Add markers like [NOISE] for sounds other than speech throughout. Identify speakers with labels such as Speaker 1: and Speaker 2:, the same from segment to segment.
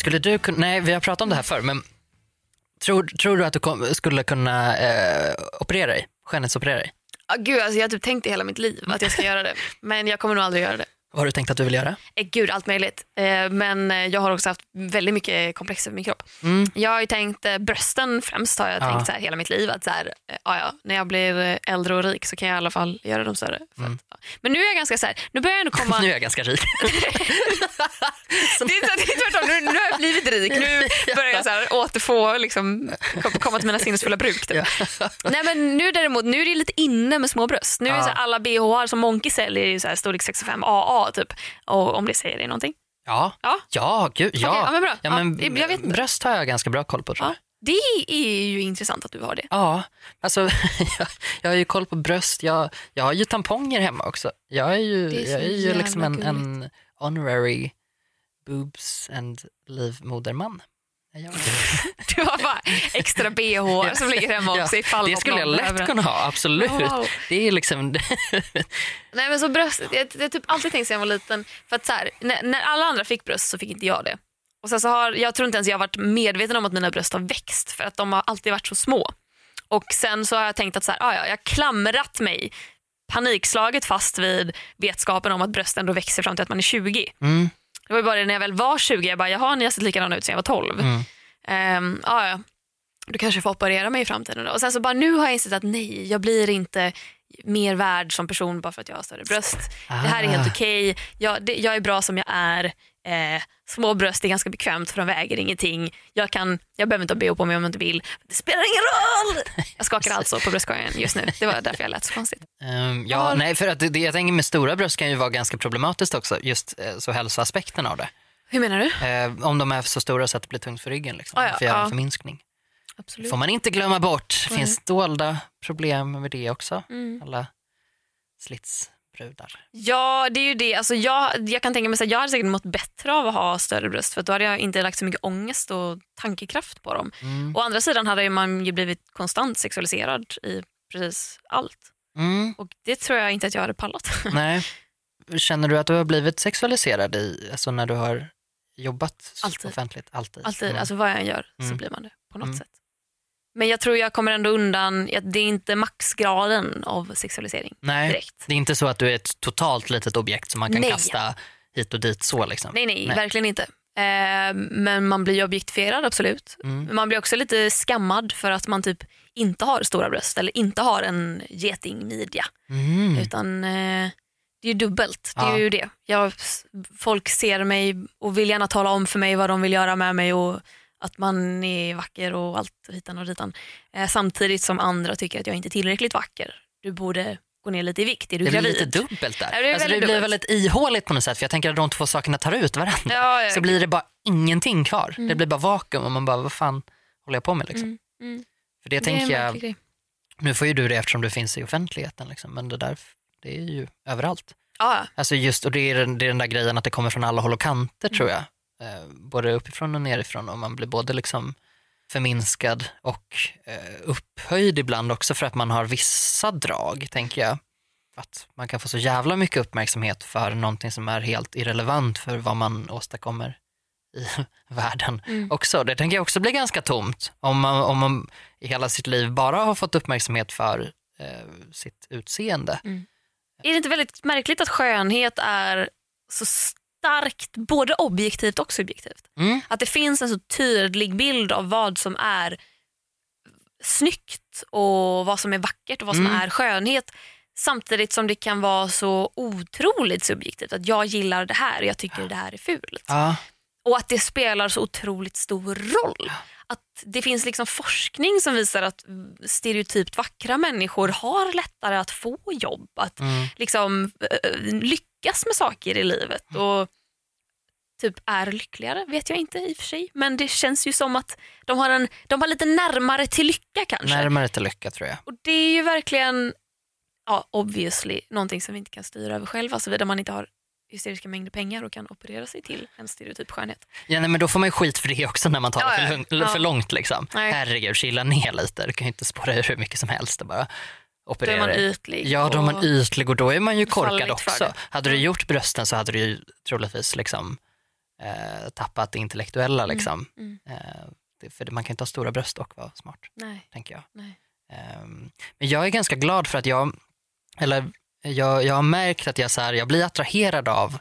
Speaker 1: skulle du kunna, nej vi har pratat om det här förr, men tror, tror du att du kom, skulle kunna eh, operera dig? Skönhetsoperera dig?
Speaker 2: Ah, gud, alltså jag har typ tänkt det hela mitt liv att jag ska göra det. Men jag kommer nog aldrig göra det.
Speaker 1: Vad har du tänkt att du vill göra?
Speaker 2: Eh, gud, allt möjligt. Eh, men eh, jag har också haft väldigt mycket komplex över min kropp.
Speaker 1: Mm.
Speaker 2: Jag har ju tänkt brösten främst har jag
Speaker 1: Ja.
Speaker 2: tänkt så hela mitt liv. Att så här, ja, ja, när jag blir äldre och rik så kan jag i alla fall göra dem större.
Speaker 1: Mm.
Speaker 2: att. Men nu är jag ganska så här, nu börjar jag ändå komma... [LAUGHS]
Speaker 1: Nu är jag ganska rik. [LAUGHS]
Speaker 2: det, är, så- det är tvärtom, nu, nu har jag blivit rik. Nu [LAUGHS] börjar jag så här, återfå, liksom, kom- komma till mina sinnesfulla bruk. Typ. Nej, men nu däremot, nu är det lite inne med små bröst. Nu är så här, alla bh som Monkey säljer så här storlek 65 AA typ. Och om det säger dig någonting.
Speaker 1: Ja,
Speaker 2: Ja.
Speaker 1: ja, gud, ja.
Speaker 2: Okej, ja, men bra.
Speaker 1: Ja, men
Speaker 2: Ja.
Speaker 1: Bröst har jag ganska bra koll på tror jag.
Speaker 2: Ja. Det är ju intressant att du har det.
Speaker 1: Ja, alltså [LAUGHS] jag, jag har ju koll på bröst. Jag, jag har ju tamponger hemma också. Jag är ju,
Speaker 2: är
Speaker 1: jag är ju liksom en, en honorary boobs and livmoderman. Jag. [LAUGHS]
Speaker 2: Du har bara extra bh [LAUGHS] som ligger hemma också ifall
Speaker 1: det skulle jag lätt kunna ha, absolut.
Speaker 2: Wow.
Speaker 1: Det är liksom, [LAUGHS]
Speaker 2: Nej men så bröst, jag, jag har typ alltid tänkt sedan jag var liten, för att så här, när, när alla andra fick bröst så fick inte jag det. Och sen så har, jag tror inte ens jag har varit medveten om att mina bröst har växt för att de har alltid varit så små. Och sen så har jag tänkt att så här, ah, ja, jag har klamrat mig panikslaget fast vid vetskapen om att brösten då växer fram till att man är 20.
Speaker 1: mm,
Speaker 2: Det var ju bara det när jag väl var 20, jag bara, jaha ni har sett likadana ut sedan jag var 12.
Speaker 1: mm.
Speaker 2: Ehm, ja, ja. Du kanske får operera mig i framtiden. Då. Och sen så bara nu har jag insett att nej, jag blir inte mer värd som person bara för att jag har större bröst. Det här är helt
Speaker 1: Ah.
Speaker 2: okej. Jag, det- jag är bra som jag är. Eh, små bröst är ganska bekvämt för de väger ingenting. Jag, kan, jag behöver inte ha bh på mig om jag inte vill. Det spelar ingen roll! Jag skakar alltså på bröstkorgen just nu. Det var därför jag lät så konstigt.
Speaker 1: Ehm, ja,
Speaker 2: Har-
Speaker 1: nej, för att det, jag tänker med stora bröst kan ju vara ganska problematiskt också, just eh, så hälsoaspekten av det.
Speaker 2: Hur menar du?
Speaker 1: Eh, om de är så stora så att det blir tungt för ryggen. Liksom.
Speaker 2: Ah, ja,
Speaker 1: Man får göra
Speaker 2: ja.
Speaker 1: en förminskning.
Speaker 2: Absolut.
Speaker 1: får man inte glömma bort. Det finns dolda problem med det också.
Speaker 2: Mm.
Speaker 1: Alla slitsbrudar.
Speaker 2: Ja, det är ju det. Alltså jag, jag kan tänka mig att jag hade säkert mått bättre av att ha större bröst för då hade jag inte lagt så mycket ångest och tankekraft på dem.
Speaker 1: Mm.
Speaker 2: Å andra sidan hade man ju blivit konstant sexualiserad i precis allt.
Speaker 1: Mm.
Speaker 2: Och det tror jag inte att jag hade pallat. [LAUGHS]
Speaker 1: Nej. Känner du att du har blivit sexualiserad i, alltså när du har jobbat
Speaker 2: Alltid.
Speaker 1: offentligt? Alltid.
Speaker 2: Alltid,
Speaker 1: Mm.
Speaker 2: alltså vad jag än gör så
Speaker 1: Mm.
Speaker 2: blir man det på något
Speaker 1: Mm.
Speaker 2: sätt. Men jag tror jag kommer ändå undan, det är inte maxgraden av sexualisering
Speaker 1: Nej,
Speaker 2: direkt.
Speaker 1: det är inte så att du är ett totalt litet objekt som man kan
Speaker 2: Nej.
Speaker 1: kasta hit och dit så liksom.
Speaker 2: Nej, nej,
Speaker 1: Nej.
Speaker 2: verkligen inte. Eh, men man blir objektifierad, absolut.
Speaker 1: Mm.
Speaker 2: Men Man blir också lite skammad för att man typ inte har stora bröst eller inte har en getingmidja.
Speaker 1: Mm.
Speaker 2: Utan eh, det är ju dubbelt. Det är
Speaker 1: Ja.
Speaker 2: ju det. Jag, folk ser mig och vill gärna tala om för mig vad de vill göra med mig och att man är vacker och allt hitan och ditan. Eh, samtidigt som andra tycker att jag inte är tillräckligt vacker. Du borde gå ner lite i vikt. Är du
Speaker 1: Det blir
Speaker 2: gravid?
Speaker 1: lite dubbelt där.
Speaker 2: Ja, det
Speaker 1: alltså, det blir
Speaker 2: dubbelt.
Speaker 1: väldigt ihåligt på något sätt för jag tänker att de två sakerna tar ut varandra.
Speaker 2: Ja, ja.
Speaker 1: Så blir det bara ingenting kvar. Det blir bara vakuum och man bara, vad fan håller jag på med liksom?
Speaker 2: Mm, mm.
Speaker 1: För det,
Speaker 2: Det
Speaker 1: tänker jag, nu får ju du det eftersom du finns i offentligheten liksom, men det där det är ju överallt.
Speaker 2: Ja.
Speaker 1: Alltså just, och det är, den, det är den där grejen att det kommer från alla håll och kanter
Speaker 2: Mm.
Speaker 1: tror jag. Eh, både uppifrån och nerifrån och man blir både liksom förminskad och eh, upphöjd ibland också för att man har vissa drag, tänker jag. Att man kan få så jävla mycket uppmärksamhet för någonting som är helt irrelevant för vad man åstadkommer i [LAUGHS] världen
Speaker 2: Mm.
Speaker 1: också. Det tänker jag också blir ganska tomt om man, om man i hela sitt liv bara har fått uppmärksamhet för eh, sitt utseende.
Speaker 2: Är det inte väldigt märkligt att skönhet är så starkt både objektivt och subjektivt?
Speaker 1: Mm.
Speaker 2: Att det finns en så tydlig bild av vad som är snyggt och vad som är vackert och vad som
Speaker 1: Mm.
Speaker 2: är skönhet. Samtidigt som det kan vara så otroligt subjektivt. Att jag gillar det här och jag tycker det här är fult.
Speaker 1: Ja.
Speaker 2: Och att det spelar så otroligt stor roll. Att det finns liksom forskning som visar att stereotypt vackra människor har lättare att få jobb, att
Speaker 1: Mm.
Speaker 2: liksom eh, lyckas med saker i livet och typ är lyckligare, vet jag inte i och för sig. Men det känns ju som att de har, en, de har lite närmare till lycka kanske.
Speaker 1: Närmare till lycka tror jag.
Speaker 2: Och det är ju verkligen, ja obviously, någonting som vi inte kan styra över själva såvida man inte har hysteriska mängder pengar och kan operera sig till en stereotyp skönhet.
Speaker 1: Ja, nej, men då får man ju skit för det också när man tar
Speaker 2: Ja,
Speaker 1: för, lång,
Speaker 2: Ja.
Speaker 1: för långt. Liksom.
Speaker 2: Nej.
Speaker 1: Herregud, chilla ner lite. Du kan ju inte spåra ur hur mycket som helst och bara
Speaker 2: Då
Speaker 1: operera
Speaker 2: är man ytlig.
Speaker 1: Ja, då är man ytlig och då är man ju korkad också.
Speaker 2: det.
Speaker 1: Hade du gjort brösten så hade du ju troligtvis liksom eh, tappat det intellektuella liksom.
Speaker 2: mm.
Speaker 1: Eh, det, för man kan inte ha stora bröst och vara smart,
Speaker 2: Nej,
Speaker 1: tänker jag.
Speaker 2: nej.
Speaker 1: Ehm, men jag är ganska glad för att jag, eller jag, jag har märkt att jag, så här, jag blir attraherad av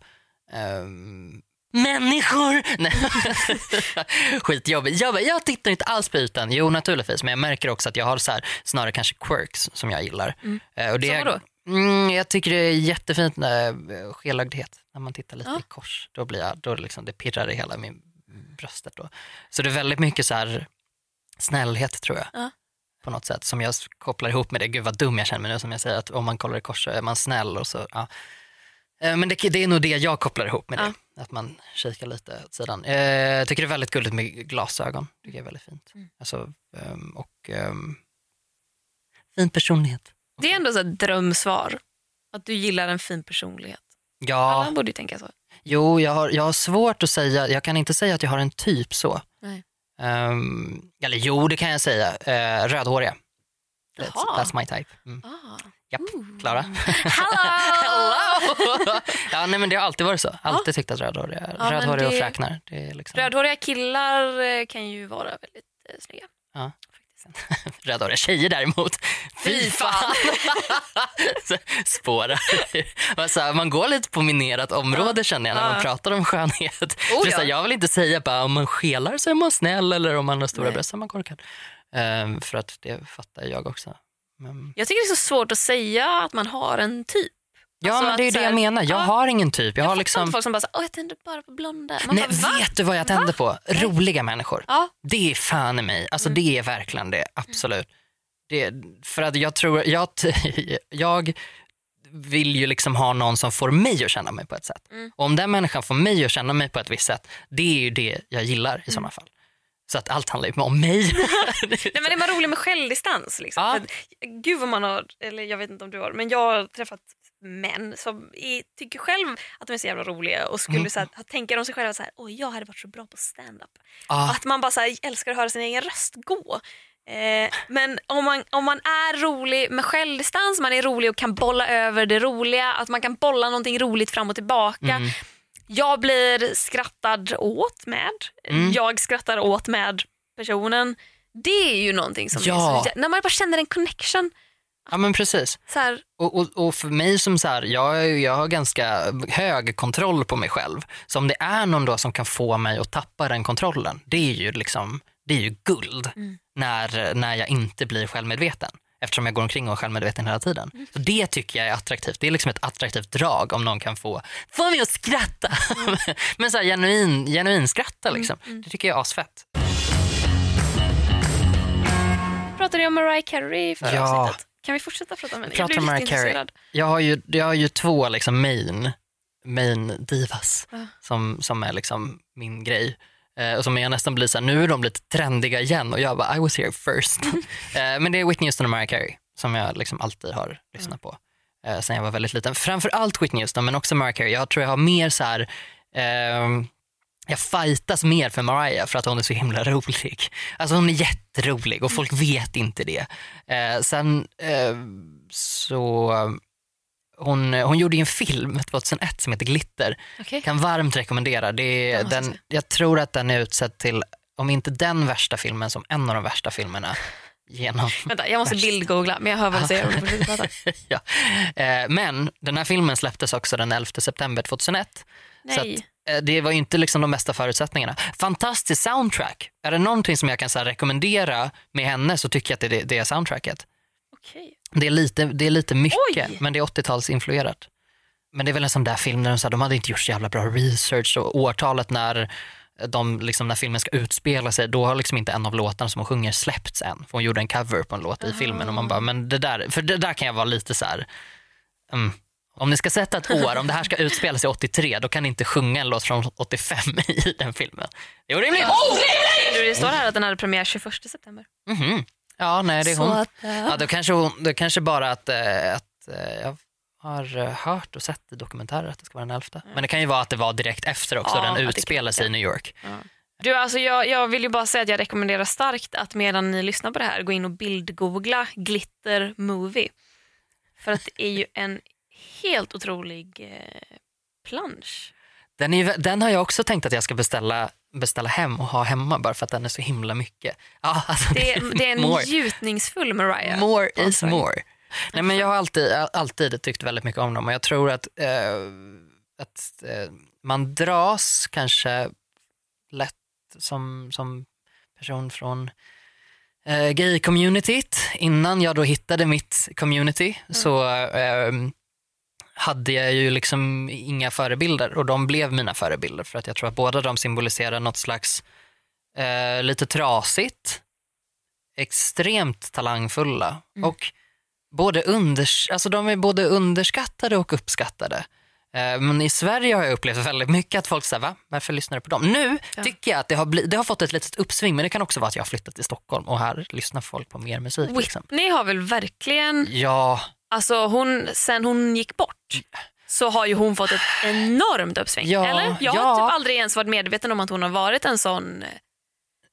Speaker 1: ehm, människor. [LAUGHS] Nej. Skitjobbigt. Jag, bara, jag tittar inte alls på ytan. Jo naturligtvis men jag märker också att jag har så här, snarare kanske quirks som jag gillar.
Speaker 2: Mm.
Speaker 1: Eh, och det,
Speaker 2: Som vadå?
Speaker 1: Mm, jag tycker det är jättefint med eh, skelögdhet. När man tittar lite
Speaker 2: Ja.
Speaker 1: i kors. Då, blir jag, då liksom, det pirrar i hela min bröstet. Då. Så det är väldigt mycket så här snällhet tror jag.
Speaker 2: Ja.
Speaker 1: På något sätt som jag kopplar ihop med det. Gud vad dum jag känner mig nu som jag säger att om man kollar i kors så är man snäll. Och så, ja. Eh, Men det, det är nog det jag kopplar ihop med
Speaker 2: Ja.
Speaker 1: det. Att man kikar lite åt sidan. Eh, Jag tycker det är väldigt gulligt med glasögon. Det är väldigt fint.
Speaker 2: Mm.
Speaker 1: Alltså, ehm, och ehm, fin personlighet.
Speaker 2: Det är ändå så ett drömsvar. Att du gillar en fin personlighet.
Speaker 1: Ja,
Speaker 2: Alla borde ju tänka så.
Speaker 1: Jo, jag har, jag har svårt att säga, jag kan inte säga att jag har en typ så. Ehm, eller jo, det kan jag säga. Uh, rödhåriga. That's, that's my type. Mm.
Speaker 2: Ah.
Speaker 1: Japp. Klara. [LAUGHS]
Speaker 2: Hello! [LAUGHS]
Speaker 1: ja, nej, men det har alltid varit så. Alltid tyckt att rödhåriga,
Speaker 2: Ja,
Speaker 1: rödhåriga och
Speaker 2: det-
Speaker 1: fräknar. Det är liksom,
Speaker 2: Rödhåriga killar eh, kan ju vara väldigt eh, snygga.
Speaker 1: Ja. [LAUGHS] Rödhåriga tjejer däremot. Fy fan! [LAUGHS] Spårar. Man så här, Man går lite på minerat område känner jag när man pratar om skönhet.
Speaker 2: Oh,
Speaker 1: så
Speaker 2: ja.
Speaker 1: jag vill inte säga bara om man skelar så är man snäll eller om man har stora
Speaker 2: Nej.
Speaker 1: bröst så är man korkad. Ehm, för att det fattar jag också. Men...
Speaker 2: Jag tycker det är så svårt att säga att man har en typ.
Speaker 1: Ja
Speaker 2: Alltså
Speaker 1: men det är det jag menar. Jag
Speaker 2: Ja.
Speaker 1: har ingen typ. Jag,
Speaker 2: Jag
Speaker 1: har liksom...
Speaker 2: folk som bara säger åh jag tänder bara på blonda. Man
Speaker 1: Nej,
Speaker 2: bara,
Speaker 1: vet du vad jag tänder på? Roliga människor.
Speaker 2: Ja.
Speaker 1: Det är fan i mig. Alltså
Speaker 2: Mm.
Speaker 1: det är verkligen det, absolut. Det, för att jag tror, jag, [LAUGHS] jag vill ju liksom ha någon som får mig att känna mig på ett sätt.
Speaker 2: Mm.
Speaker 1: Och om den människan får mig att känna mig på ett visst sätt, det är ju det jag gillar
Speaker 2: Mm.
Speaker 1: i sådana fall. Så att allt handlar ju om mig. [LAUGHS]
Speaker 2: Nej, [LAUGHS] men det är bara roligt med självdistans. Liksom.
Speaker 1: Ja.
Speaker 2: Att, gud vad man har, eller jag vet inte om du har, men jag har träffat män som är, tycker själv att de är så jävla roliga och skulle
Speaker 1: Mm.
Speaker 2: så här, tänka om sig själva så här, jag hade varit så bra på stand-up.
Speaker 1: ah,
Speaker 2: Att man bara så här, älskar att höra sin egen röst gå. Eh, men om man, om man är rolig med självdistans, man är rolig och kan bolla över det roliga, att man kan bolla någonting roligt fram och tillbaka.
Speaker 1: mm,
Speaker 2: Jag blir skrattad åt med,
Speaker 1: Mm.
Speaker 2: jag skrattar åt med personen. Det är ju någonting som
Speaker 1: Ja.
Speaker 2: är så, när man bara känner en connection.
Speaker 1: Ja men precis. Och, och, och för mig som så här, jag, jag har ganska hög kontroll på mig själv. Så om det är någon då som kan få mig att tappa den kontrollen, det är ju liksom, det är ju guld
Speaker 2: Mm.
Speaker 1: när, när jag inte blir självmedveten. Eftersom jag går omkring och är självmedveten hela tiden.
Speaker 2: Mm.
Speaker 1: Så det tycker jag är attraktivt. Det är liksom ett attraktivt drag om någon kan få, få mig att skratta.
Speaker 2: Mm. [LAUGHS]
Speaker 1: Men så här, genuin, genuin skratta liksom. Det tycker jag är asfett.
Speaker 2: pratade jag om Mariah Carey förra
Speaker 1: Ja.
Speaker 2: avsnittet. Kan vi fortsätta prata om henne? Jag blir lite
Speaker 1: Carey.
Speaker 2: intresserad.
Speaker 1: Jag har ju, jag har ju två liksom main, main divas
Speaker 2: Ja.
Speaker 1: som, som är liksom min grej. Eh, och som jag nästan blir såhär, nu är de lite trendiga igen och jag bara I was here first. [LAUGHS] eh, men det är Whitney Houston och Mariah Carey som jag liksom alltid har lyssnat på eh, sen jag var väldigt liten. Framförallt Whitney Houston men också Mariah Carey. Jag tror jag har mer så här ehm, jag fightas mer för Mariah för att hon är så himla [LAUGHS] rolig. Alltså hon är jätterolig och folk vet inte det. Eh, sen eh, så hon, hon gjorde ju en film 2001 som heter Glitter.
Speaker 2: Okej.
Speaker 1: Kan varmt rekommendera. Det är,
Speaker 2: Den jag
Speaker 1: tror att den är utsedd till, om inte den värsta filmen, som en av de värsta filmerna [LAUGHS] genom
Speaker 2: Vänta, jag måste bildgoogla men jag hör vad du säger [LAUGHS]
Speaker 1: ja. eh, Men den här filmen släpptes också den 11 september 2001. Så
Speaker 2: Nej.
Speaker 1: att, eh, det var ju inte liksom de bästa förutsättningarna. Fantastisk soundtrack. Är det någonting som jag kan så rekommendera med henne så tycker jag att det är det soundtracket.
Speaker 2: Okej.
Speaker 1: Det är lite, det är lite mycket,
Speaker 2: Oj!
Speaker 1: men det är 80-talsinfluerat. Men det är väl en sån där film där de, så här, de hade inte gjort så jävla bra research och årtalet när, de, liksom, när filmen ska utspela sig, då har liksom inte en av låtarna som hon sjunger släppts än. För hon gjorde en cover på en låt i filmen och man bara, men det där, för det där kan jag vara lite så här. mm, om ni ska sätta ett år, om det här ska utspela sig 83, då kan ni inte sjunga en låt från 85 i den filmen. Det är orimligt!
Speaker 2: Du, Det står här att den hade premiär 21 september.
Speaker 1: Mhm. Ja, nej det är hon.
Speaker 2: att, eh,
Speaker 1: Ja, då kanske, hon, då kanske bara att, eh, att eh, jag har hört och sett i dokumentärer att det ska vara den 11. Men det kan ju vara att det var direkt efter också,
Speaker 2: Ja,
Speaker 1: den utspelar sig i New York.
Speaker 2: Du, alltså jag, jag vill ju bara säga att jag rekommenderar starkt att medan ni lyssnar på det här gå in och bildgoogla glitter movie. För att det är ju en helt otrolig eh, plansch.
Speaker 1: Den, är, den har jag också tänkt att jag ska beställa, beställa hem och ha hemma bara för att den är så himla mycket. Ja, [LAUGHS] alltså,
Speaker 2: Det är, det är en
Speaker 1: more,
Speaker 2: njutningsfull Mariah.
Speaker 1: more is more. Nej, men jag har alltid, alltid tyckt väldigt mycket om dem och jag tror att, eh, att eh, man dras kanske lätt som, som person från eh, gay-communityt. Innan jag då hittade mitt community så eh, hade jag ju liksom inga förebilder och de blev mina förebilder för att jag tror att båda de symboliserar något slags eh, lite trasigt, extremt talangfulla och både unders alltså de är både underskattade och uppskattade. Eh, Men i Sverige har jag upplevt väldigt mycket att folk säger va, varför lyssnar du på dem? Nu
Speaker 2: Ja.
Speaker 1: tycker jag att det har, det har fått ett litet uppsving men det kan också vara att jag har flyttat till Stockholm och här lyssnar folk på mer musik. Liksom.
Speaker 2: Whitney har väl verkligen,
Speaker 1: Ja,
Speaker 2: alltså hon, sen hon gick bort så har ju hon fått ett enormt uppsving.
Speaker 1: Ja,
Speaker 2: Eller? Jag har
Speaker 1: ja.
Speaker 2: typ aldrig ens varit medveten om att hon har varit en sån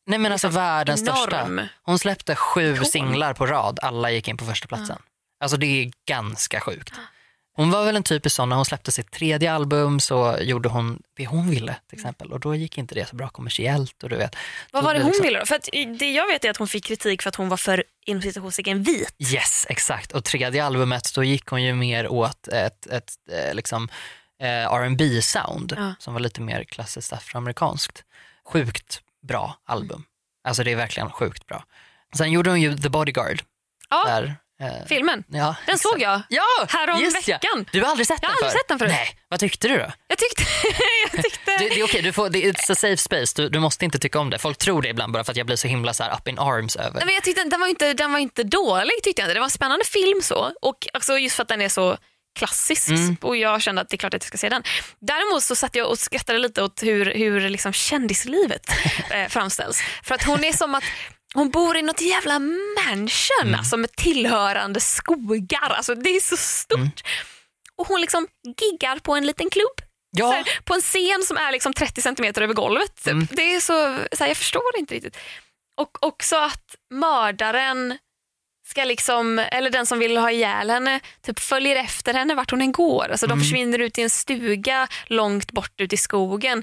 Speaker 1: nej men alltså världens största.
Speaker 2: enorm.
Speaker 1: Hon släppte sju
Speaker 2: Ikon.
Speaker 1: singlar på rad, alla gick in på första platsen. Alltså det är ganska sjukt. Hon var väl en typisk sån, när hon släppte sitt tredje album så gjorde hon det hon ville till exempel och då gick inte det så bra kommersiellt. Och du vet,
Speaker 2: Vad var det hon
Speaker 1: så-
Speaker 2: ville då? För det jag vet är att hon fick kritik för att hon var för inom citationstecken vit.
Speaker 1: Yes, exakt. Och tredje albumet då gick hon ju mer åt ett, ett eh, liksom, eh, R&B sound
Speaker 2: Ja.
Speaker 1: som var lite mer klassiskt afroamerikanskt. Sjukt bra album. Alltså det är verkligen sjukt bra. Sen gjorde hon ju The Bodyguard.
Speaker 2: Ja,
Speaker 1: Där,
Speaker 2: filmen.
Speaker 1: ja,
Speaker 2: Den såg jag.
Speaker 1: Ja,
Speaker 2: Härom
Speaker 1: just ja.
Speaker 2: veckan.
Speaker 1: Du har aldrig sett
Speaker 2: Jag
Speaker 1: den
Speaker 2: aldrig sett den förut.
Speaker 1: Nej, vad tyckte du då?
Speaker 2: Jag tyckte... [LAUGHS] jag tyckte...
Speaker 1: Det, det är okej, du får, det, it's a safe space. Du, du måste inte tycka om det. Folk tror det ibland bara för att jag blir så himla så här up in arms över.
Speaker 2: Nej, men jag tyckte den var inte, den var inte dålig tyckte jag inte. Det var en spännande film så. Och alltså, just för att den är så klassisk
Speaker 1: Mm.
Speaker 2: och jag kände att det är klart att jag ska se den. Däremot så satt jag och skrattade lite åt hur, hur liksom kändislivet [LAUGHS] eh, framställs. För att hon är som att hon bor i något jävla mansion
Speaker 1: Mm.
Speaker 2: alltså med tillhörande skogar. Alltså, det är så stort.
Speaker 1: Mm.
Speaker 2: Och hon liksom giggar på en liten klubb.
Speaker 1: Ja,
Speaker 2: här, på en scen som är liksom 30 centimeter över golvet. Typ.
Speaker 1: Mm.
Speaker 2: Det är så, så här, jag förstår inte riktigt. Och också att mördaren ska liksom, eller den som vill ha ihjäl henne, typ följer efter henne vart hon än går. Alltså
Speaker 1: Mm.
Speaker 2: De försvinner ut i en stuga långt bort ut i skogen.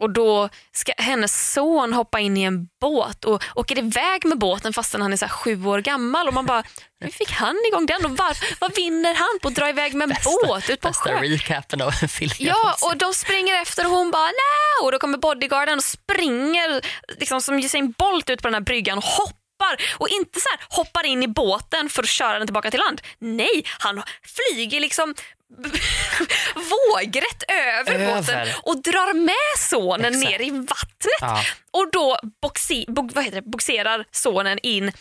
Speaker 2: Och då ska hennes son hoppa in i en båt och åker iväg med båten fastän han är så sju år gammal. Och man bara, hur fick han igång den? Och var, vad vinner han på att dra iväg med en båt ut på en
Speaker 1: bästa
Speaker 2: sjö?
Speaker 1: recapen av filmen.
Speaker 2: Ja, och de springer efter och hon bara no! Och då kommer bodyguarden och springer liksom som Usain Bolt ut på den här bryggan och hoppar. Och inte så här hoppar in i båten för att köra den tillbaka till land. Nej, han flyger liksom [LAUGHS] vågrätt över,
Speaker 1: Över.
Speaker 2: båten och drar med sonen
Speaker 1: Exakt.
Speaker 2: ner i vattnet.
Speaker 1: Ja.
Speaker 2: Och då boxi, bo, vad heter det, boxerar sonen in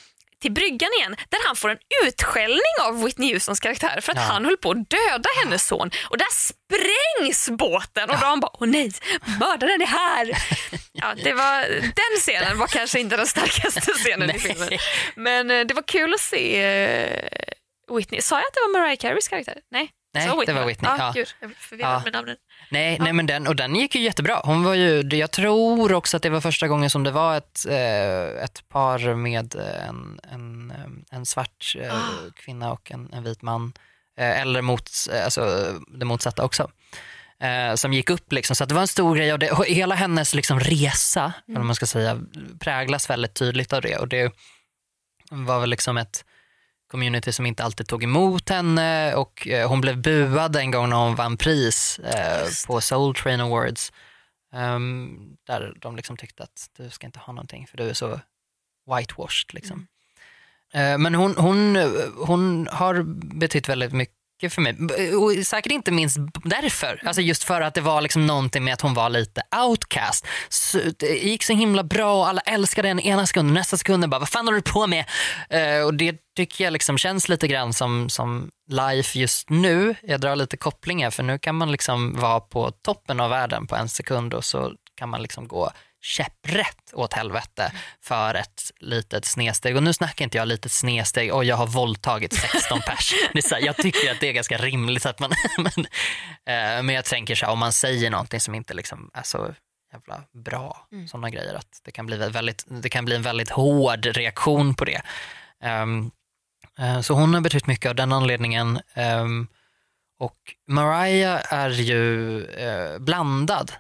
Speaker 2: till bryggan igen där han får en utskällning av Whitney Houstons karaktär för att
Speaker 1: Ja.
Speaker 2: han höll på att döda hennes son. Och där sprängs båten och då har han bara, åh nej, mördaren är här. [LAUGHS] Ja, det var, den scenen var kanske inte den starkaste scenen i filmen. Men eh, det var kul att se eh, Whitney. Sa jag att det var Mariah Careys karaktär? Nej,
Speaker 1: Nej, det var
Speaker 2: va?
Speaker 1: Whitney,
Speaker 2: Ja,
Speaker 1: ja.
Speaker 2: Jag förvirrad
Speaker 1: Ja.
Speaker 2: med namnen.
Speaker 1: Nej, nej men den, och den gick ju jättebra. Hon var ju, jag tror också att det var första gången som det var ett, eh, ett par med en, en, en svart eh,
Speaker 2: Ah.
Speaker 1: kvinna och en, en vit man. Eh, eller mot, eh, alltså, det motsatta också. Eh, som gick upp liksom. Så det var en stor grej och det, och hela hennes liksom resa, eller vad man ska säga, präglas väldigt tydligt av det. Och det var väl liksom ett community som inte alltid tog emot henne och eh, hon blev buad en gång när hon vann pris eh, på Soul Train Awards. Ehm, där de liksom tyckte att du ska inte ha någonting för du är så whitewashed. Liksom. Eh, men hon, hon, hon har betytt väldigt mycket för mig. Och säkert inte minst därför. Alltså just för att det var liksom någonting med att hon var lite outcast. Så det gick så himla bra och alla älskade henne ena sekunden, nästa sekund bara vad fan håller du på med? Uh, och det tycker jag liksom känns lite grann som, som life just nu. Jag drar lite kopplingar för nu kan man liksom vara på toppen av världen på en sekund och så kan man liksom gå käpprätt åt helvete för ett litet snedsteg. Och nu snackar inte jag litet snedsteg och jag har våldtagit 16 pers. [LAUGHS] Det är så här, jag tycker att det är ganska rimligt. Att man, [LAUGHS] men, eh, men jag tänker så här, om man säger någonting som inte liksom är så jävla bra,
Speaker 2: Mm.
Speaker 1: sådana grejer, att det kan, bli väldigt, det kan bli en väldigt hård reaktion på det. Eh, så hon har betytt mycket av den anledningen. Ehm, Och Mariah är ju eh, blandad,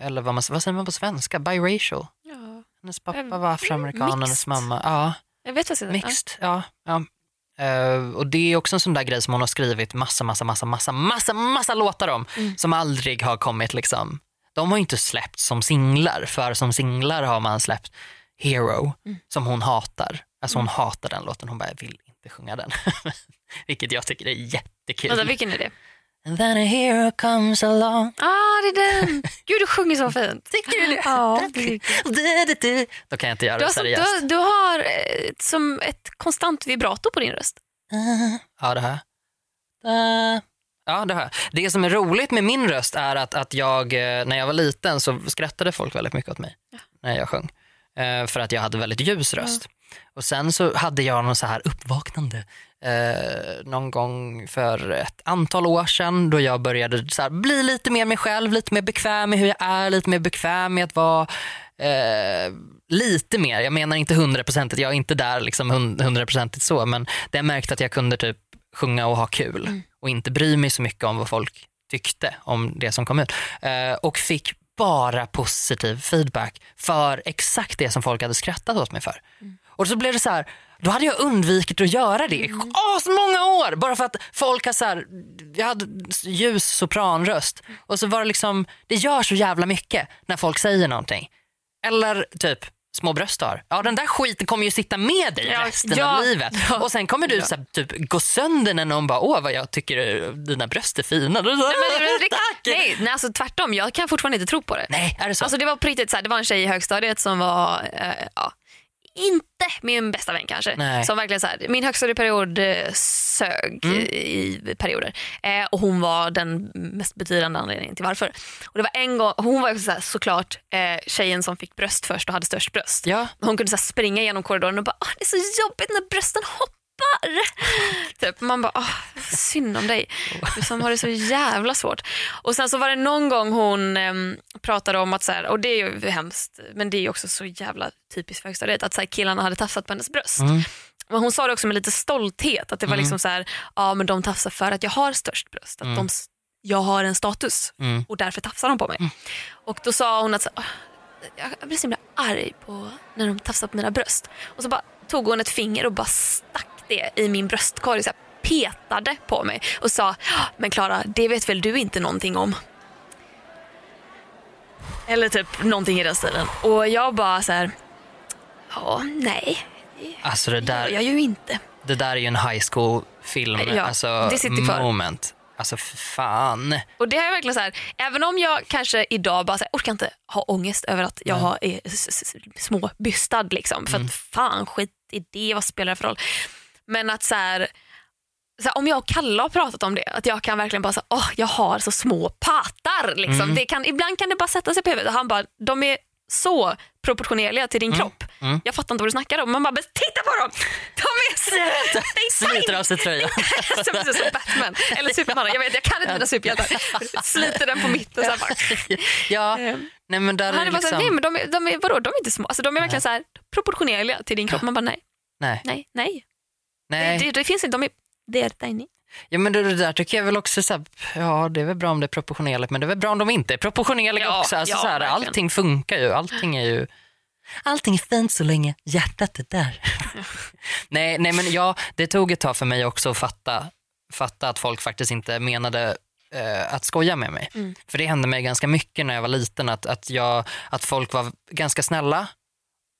Speaker 1: eller vad, man, vad säger man på svenska? Biracial.
Speaker 2: Ja.
Speaker 1: Hennes pappa
Speaker 2: Eh,
Speaker 1: var afroamerikan, hennes
Speaker 2: mixed.
Speaker 1: mamma, ja.
Speaker 2: Jag vet vad säger.
Speaker 1: Mixed, ja. ja. Eh, och det är också en sån där grej som hon har skrivit massa, massa, massa, massa, massa, massa låtar om
Speaker 2: Mm.
Speaker 1: som aldrig har kommit liksom. De har inte släppts som singlar för som singlar har man släppt Hero
Speaker 2: Mm.
Speaker 1: som hon hatar. Alltså hon hatar den låten, hon bara vill inte sjunga den. [LAUGHS] Vilket jag tycker är jättekul.
Speaker 2: Vänta, vilken är det?
Speaker 1: And then a hero comes along.
Speaker 2: Ah, det är den! [LAUGHS] Gud, du sjunger så fint.
Speaker 1: Tycker du det?
Speaker 2: Ja,
Speaker 1: Du, du, du. Då kan jag inte göra
Speaker 2: Du
Speaker 1: det
Speaker 2: har, som, du,
Speaker 1: seriöst.
Speaker 2: har, du har eh, som ett konstant vibrato på din röst.
Speaker 1: Ja, det här. Uh, ja, det här. Det som är roligt med min röst är att, att jag, när jag var liten så skrattade folk väldigt mycket åt mig när jag sjöng. För att jag hade väldigt ljus röst. Och sen så hade jag någon så här uppvaknande eh, någon gång för ett antal år sedan då jag började så här, bli lite mer mig själv, lite mer bekväm med hur jag är, lite mer bekväm med att vara eh, lite mer, jag menar inte hundraprocentigt, jag är inte där liksom hund- hundraprocentigt så, men det jag märkte att jag kunde typ sjunga och ha kul och inte bry mig så mycket om vad folk tyckte om det som kom ut. Eh, och fick bara positiv feedback för exakt det som folk hade skrattat åt mig för. Och så blev det så här, då hade jag undvikit att göra det i många år bara för att folk har så här, jag hade ljus sopranröst och så var det liksom, det gör så jävla mycket när folk säger någonting. Eller typ små bröst har. Ja den där skiten kommer ju sitta med dig
Speaker 2: Ja,
Speaker 1: resten
Speaker 2: ja,
Speaker 1: av livet.
Speaker 2: ja,
Speaker 1: och sen kommer du så här, typ gå sönder när någon bara åh vad jag tycker dina bröst är fina. Du,
Speaker 2: Men nej, nej, alltså tvärtom. Jag kan fortfarande inte tro på det.
Speaker 1: Nej, är det så?
Speaker 2: Alltså det var på riktigt så här, det var en tjej i högstadiet som var, eh, ja, inte min bästa vän kanske.
Speaker 1: Nej.
Speaker 2: Som verkligen så här, min högstadieperiod eh, sög
Speaker 1: Mm.
Speaker 2: i perioder. Eh, och hon var den mest betydande anledningen till varför. Och det var en gång, hon var så här, såklart eh, tjejen som fick bröst först och hade störst bröst.
Speaker 1: Ja.
Speaker 2: Hon kunde så här, springa genom korridoren och bara, "Åh, det är så jobbigt när brösten hoppar. Typ. Man bara, Åh, synd om dig. Du som har det så jävla svårt. Och sen så var det någon gång hon em, pratade om att, så här, och det är ju hemskt, men det är också så jävla typiskt för högstadiet, att så här, killarna hade tafsat på hennes bröst.
Speaker 1: Mm.
Speaker 2: Men hon sa det också med lite stolthet, att det var liksom så här, ja men de tafsar för att jag har störst bröst. Att de, s- jag har en status
Speaker 1: Mm.
Speaker 2: och därför tafsar de på mig. Och då sa hon att så, "Åh, jag blir så himla arg på när de tafsar på mina bröst. Och så bara tog hon ett finger och bara stack det i min bröstkorg. Så petade på mig och sa, "Ja, men Klara, det vet väl du inte någonting om? Eller typ någonting i den stilen. Och jag bara så här, ja, nej,
Speaker 1: Alltså det där,
Speaker 2: jag ju inte.
Speaker 1: det där är ju en high school film,
Speaker 2: Ja,
Speaker 1: alltså
Speaker 2: det sitter kvar.
Speaker 1: moment. Alltså fan.
Speaker 2: Och det är verkligen så här, även om jag kanske idag bara så här, orkar inte ha ångest över att jag har, är s- s- små bystad liksom. För att fan skit i det, vad spelar det för roll? Men att så här, så här, om jag och Kalle har pratat om det, att jag kan verkligen bara säga, åh jag har så små patar. Liksom. Det kan, ibland kan det bara sätta sig på huvudet och han bara, de är så proportionerliga till din kropp. Jag fattar inte vad du snackar om. Man bara, "Men titta på dem! De är så...
Speaker 1: Sliter av sig tröjan.
Speaker 2: Som, som Batman eller Superman. Jag vet, jag kan inte mina superhjältar. Sliter den på mitten. Så bara. [LAUGHS]
Speaker 1: ja,
Speaker 2: Eh,
Speaker 1: nej men där
Speaker 2: Han
Speaker 1: är
Speaker 2: bara här, nej
Speaker 1: liksom...
Speaker 2: men de, är- de är, vadå, de är inte små. Alltså, de är verkligen så här, proportionerliga till din kropp. Man bara nej,
Speaker 1: Nej,
Speaker 2: nej, nej.
Speaker 1: Nej.
Speaker 2: Det, det, det finns inte, de är, det är tiny.
Speaker 1: Ja men det, det där tycker jag väl också så här, ja det är väl bra om det är proportionerligt men det är väl bra om de inte är proportionerliga
Speaker 2: Ja,
Speaker 1: också. Alltså,
Speaker 2: ja,
Speaker 1: så här, allting funkar ju, allting är ju Allting är fint så länge hjärtat är där. [LAUGHS] nej, nej men ja, det tog ett tag för mig också att fatta, fatta att folk faktiskt inte menade eh, att skoja med mig.
Speaker 2: Mm.
Speaker 1: För det hände mig ganska mycket när jag var liten att, att, jag, att folk var ganska snälla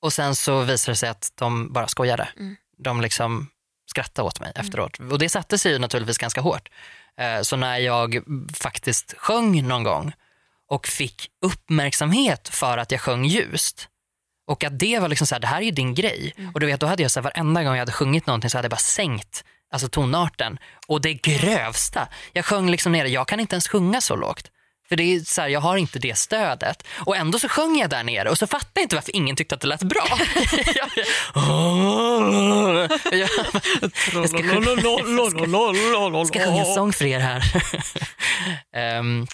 Speaker 1: och sen så visade det sig att de bara skojade.
Speaker 2: Mm.
Speaker 1: De liksom skrattade åt mig efteråt. Och det satte sig ju naturligtvis ganska hårt. Eh, Så när jag faktiskt sjöng någon gång och fick uppmärksamhet för att jag sjöng ljust och att det var liksom så här, det här är ju din grej. Och du vet, då hade jag så här, varenda gång jag hade sjungit någonting så hade jag bara sänkt alltså tonarten. Och det grövsta, jag sjöng liksom nere, jag kan inte ens sjunga så lågt. För det är så här, jag har inte det stödet. Och ändå så sjöng jag där nere och så fattar jag inte varför ingen tyckte att det lät bra. jag, [LAUGHS] jag, jag ska sjunga, ska sjunga en sång för er här. [LAUGHS] Ehm,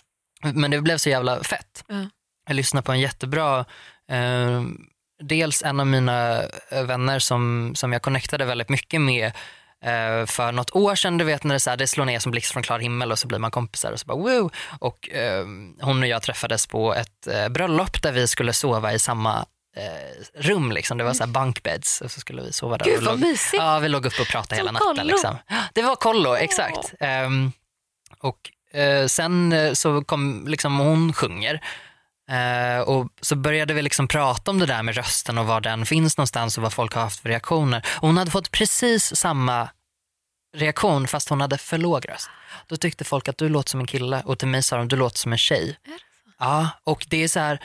Speaker 1: men det blev så jävla fett.
Speaker 2: Ja.
Speaker 1: Jag lyssnade på en jättebra, ehm, dels en av mina vänner som, som jag connectade väldigt mycket med Eh, för något år sedan, du vet när det, så här, det slår ner som blixt från klar himmel och så blir man kompisar och så bara wow. Och eh, hon och jag träffades på ett eh, bröllop där vi skulle sova i samma eh, rum. Liksom. Det var så här bunkbeds och så skulle vi sova där.
Speaker 2: Gud vad mysigt.
Speaker 1: Ja, vi låg uppe och pratade hela natten.
Speaker 2: kollo.
Speaker 1: Liksom. [GASPS] Det var kollo, exakt. Ehm, och eh, sen eh, så kom, liksom hon sjunger. Eh, och så började vi liksom prata om det där med rösten och var den finns någonstans och vad folk har haft för reaktioner. Och hon hade fått precis samma reaktion fast hon hade för låg röst. Då tyckte folk att du låter som en kille och till mig sa de du låter som en tjej. Ja, och det är så här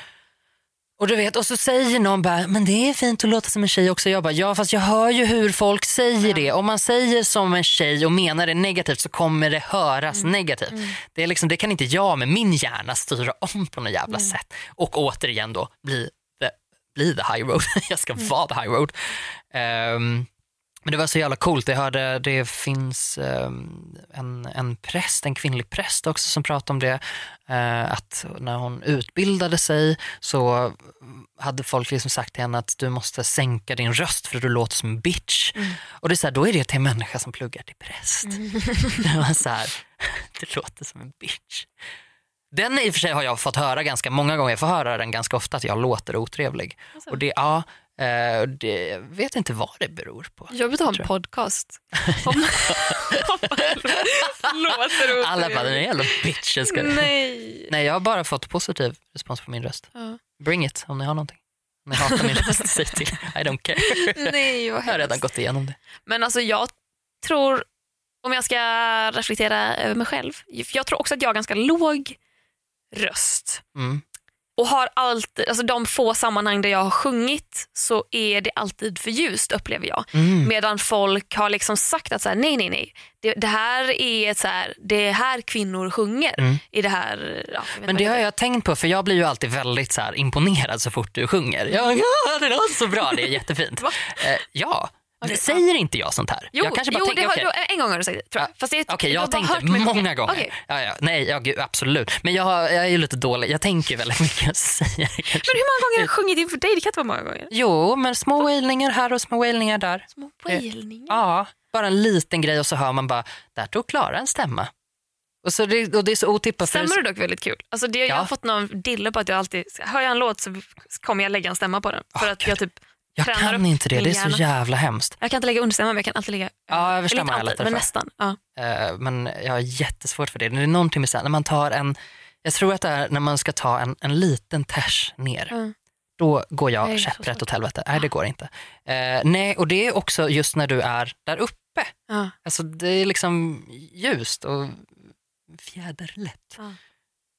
Speaker 1: och du vet, och så säger någon bara, men det är fint att låta som en tjej också. Jag bara, ja fast jag hör ju hur folk säger det. Om man säger som en tjej och menar det negativt så kommer det höras negativt. Det, är liksom, det kan inte jag med min hjärna styra om på något jävla sätt. Och återigen då, bli the, bli the high road. [LAUGHS] jag ska vara the high road. Ehm, men det var så jävla coolt. Jag hörde det finns ehm, en, en präst, en kvinnlig präst också som pratade om det. Eh, att när hon utbildade sig så hade folk liksom sagt till henne att du måste sänka din röst för du låter som en bitch. Och det är så här, då är det till en människa som pluggar till präst. [LAUGHS] det var så här, [LAUGHS] du låter som en bitch. Den i och för sig har jag fått höra ganska många gånger. Jag får höra den ganska ofta att jag låter otrevlig.
Speaker 2: Alltså.
Speaker 1: Och det, ja, eh, det, jag vet inte vad det beror på.
Speaker 2: Jobbigt att ha en
Speaker 1: jag.
Speaker 2: podcast. [LAUGHS] Om, [LAUGHS]
Speaker 1: Alla bara, den är jävla bitch. Jag ska...
Speaker 2: Nej. [LAUGHS]
Speaker 1: Nej, jag har bara fått positiv respons på min röst.
Speaker 2: Ja.
Speaker 1: Bring it om ni har någonting. Om ni hatar min röst, säg till. I don't care.
Speaker 2: Nej, vad
Speaker 1: Jag har redan gått igenom det.
Speaker 2: Men alltså jag tror, om jag ska reflektera över mig själv, jag tror också att jag har ganska låg röst.
Speaker 1: Mm.
Speaker 2: Och har alltid, alltså de få sammanhang där jag har sjungit så är det alltid för ljust upplever jag.
Speaker 1: Mm.
Speaker 2: Medan folk har liksom sagt att så här, nej nej nej, det, det här är så här, det är här kvinnor sjunger.
Speaker 1: Mm.
Speaker 2: I det här, ja, jag
Speaker 1: Men det
Speaker 2: vad
Speaker 1: har jag tänkt på för jag blir ju alltid väldigt så här imponerad så fort du sjunger. Ja, [LAUGHS] ja det låter så bra, det är jättefint. Eh, ja,
Speaker 2: Okej,
Speaker 1: säger inte jag sånt här?
Speaker 2: Jo,
Speaker 1: jag kanske bara
Speaker 2: jo
Speaker 1: tänker,
Speaker 2: har, du- en gång har du sagt det tror jag. Fast det,
Speaker 1: Okej,
Speaker 2: du
Speaker 1: jag
Speaker 2: har
Speaker 1: tänkt
Speaker 2: hört
Speaker 1: många
Speaker 2: mycket.
Speaker 1: gånger.
Speaker 2: Okej.
Speaker 1: Ja, ja, nej, ja, gud, absolut. Men jag, har, jag är ju lite dålig. Jag tänker väldigt mycket och säger kanske.
Speaker 2: Men hur många gånger har jag sjungit inför dig? Det kan inte vara många gånger.
Speaker 1: Jo, men små wailningar här och små wailningar där.
Speaker 2: Små wailningar.
Speaker 1: Ja, bara en liten grej och så hör man bara, där tog Klara en stämma. Och, så det, och det är så otippat. det är
Speaker 2: dock väldigt kul. Alltså det, Jag
Speaker 1: Ja.
Speaker 2: har fått någon dille på att jag alltid, hör jag en låt så kommer jag lägga en stämma på den. För
Speaker 1: Åh,
Speaker 2: att jag typ
Speaker 1: Jag
Speaker 2: tränar
Speaker 1: kan inte det, det är så jävla hemskt.
Speaker 2: Jag kan inte lägga understämma men jag kan alltid lägga,
Speaker 1: Ja, överstämma är lättare
Speaker 2: men
Speaker 1: för.
Speaker 2: nästan. Ja.
Speaker 1: Eh, men jag har jättesvårt för det. Det är någonting med här, när man tar en, jag tror att det är när man ska ta en, en liten ters ner.
Speaker 2: Mm.
Speaker 1: Då går jag käpprätt åt helvete. Nej, det går inte. Eh, nej, och det är också just när du är där uppe.
Speaker 2: Ja.
Speaker 1: Alltså det är liksom ljust och fjäderlätt.
Speaker 2: Ja.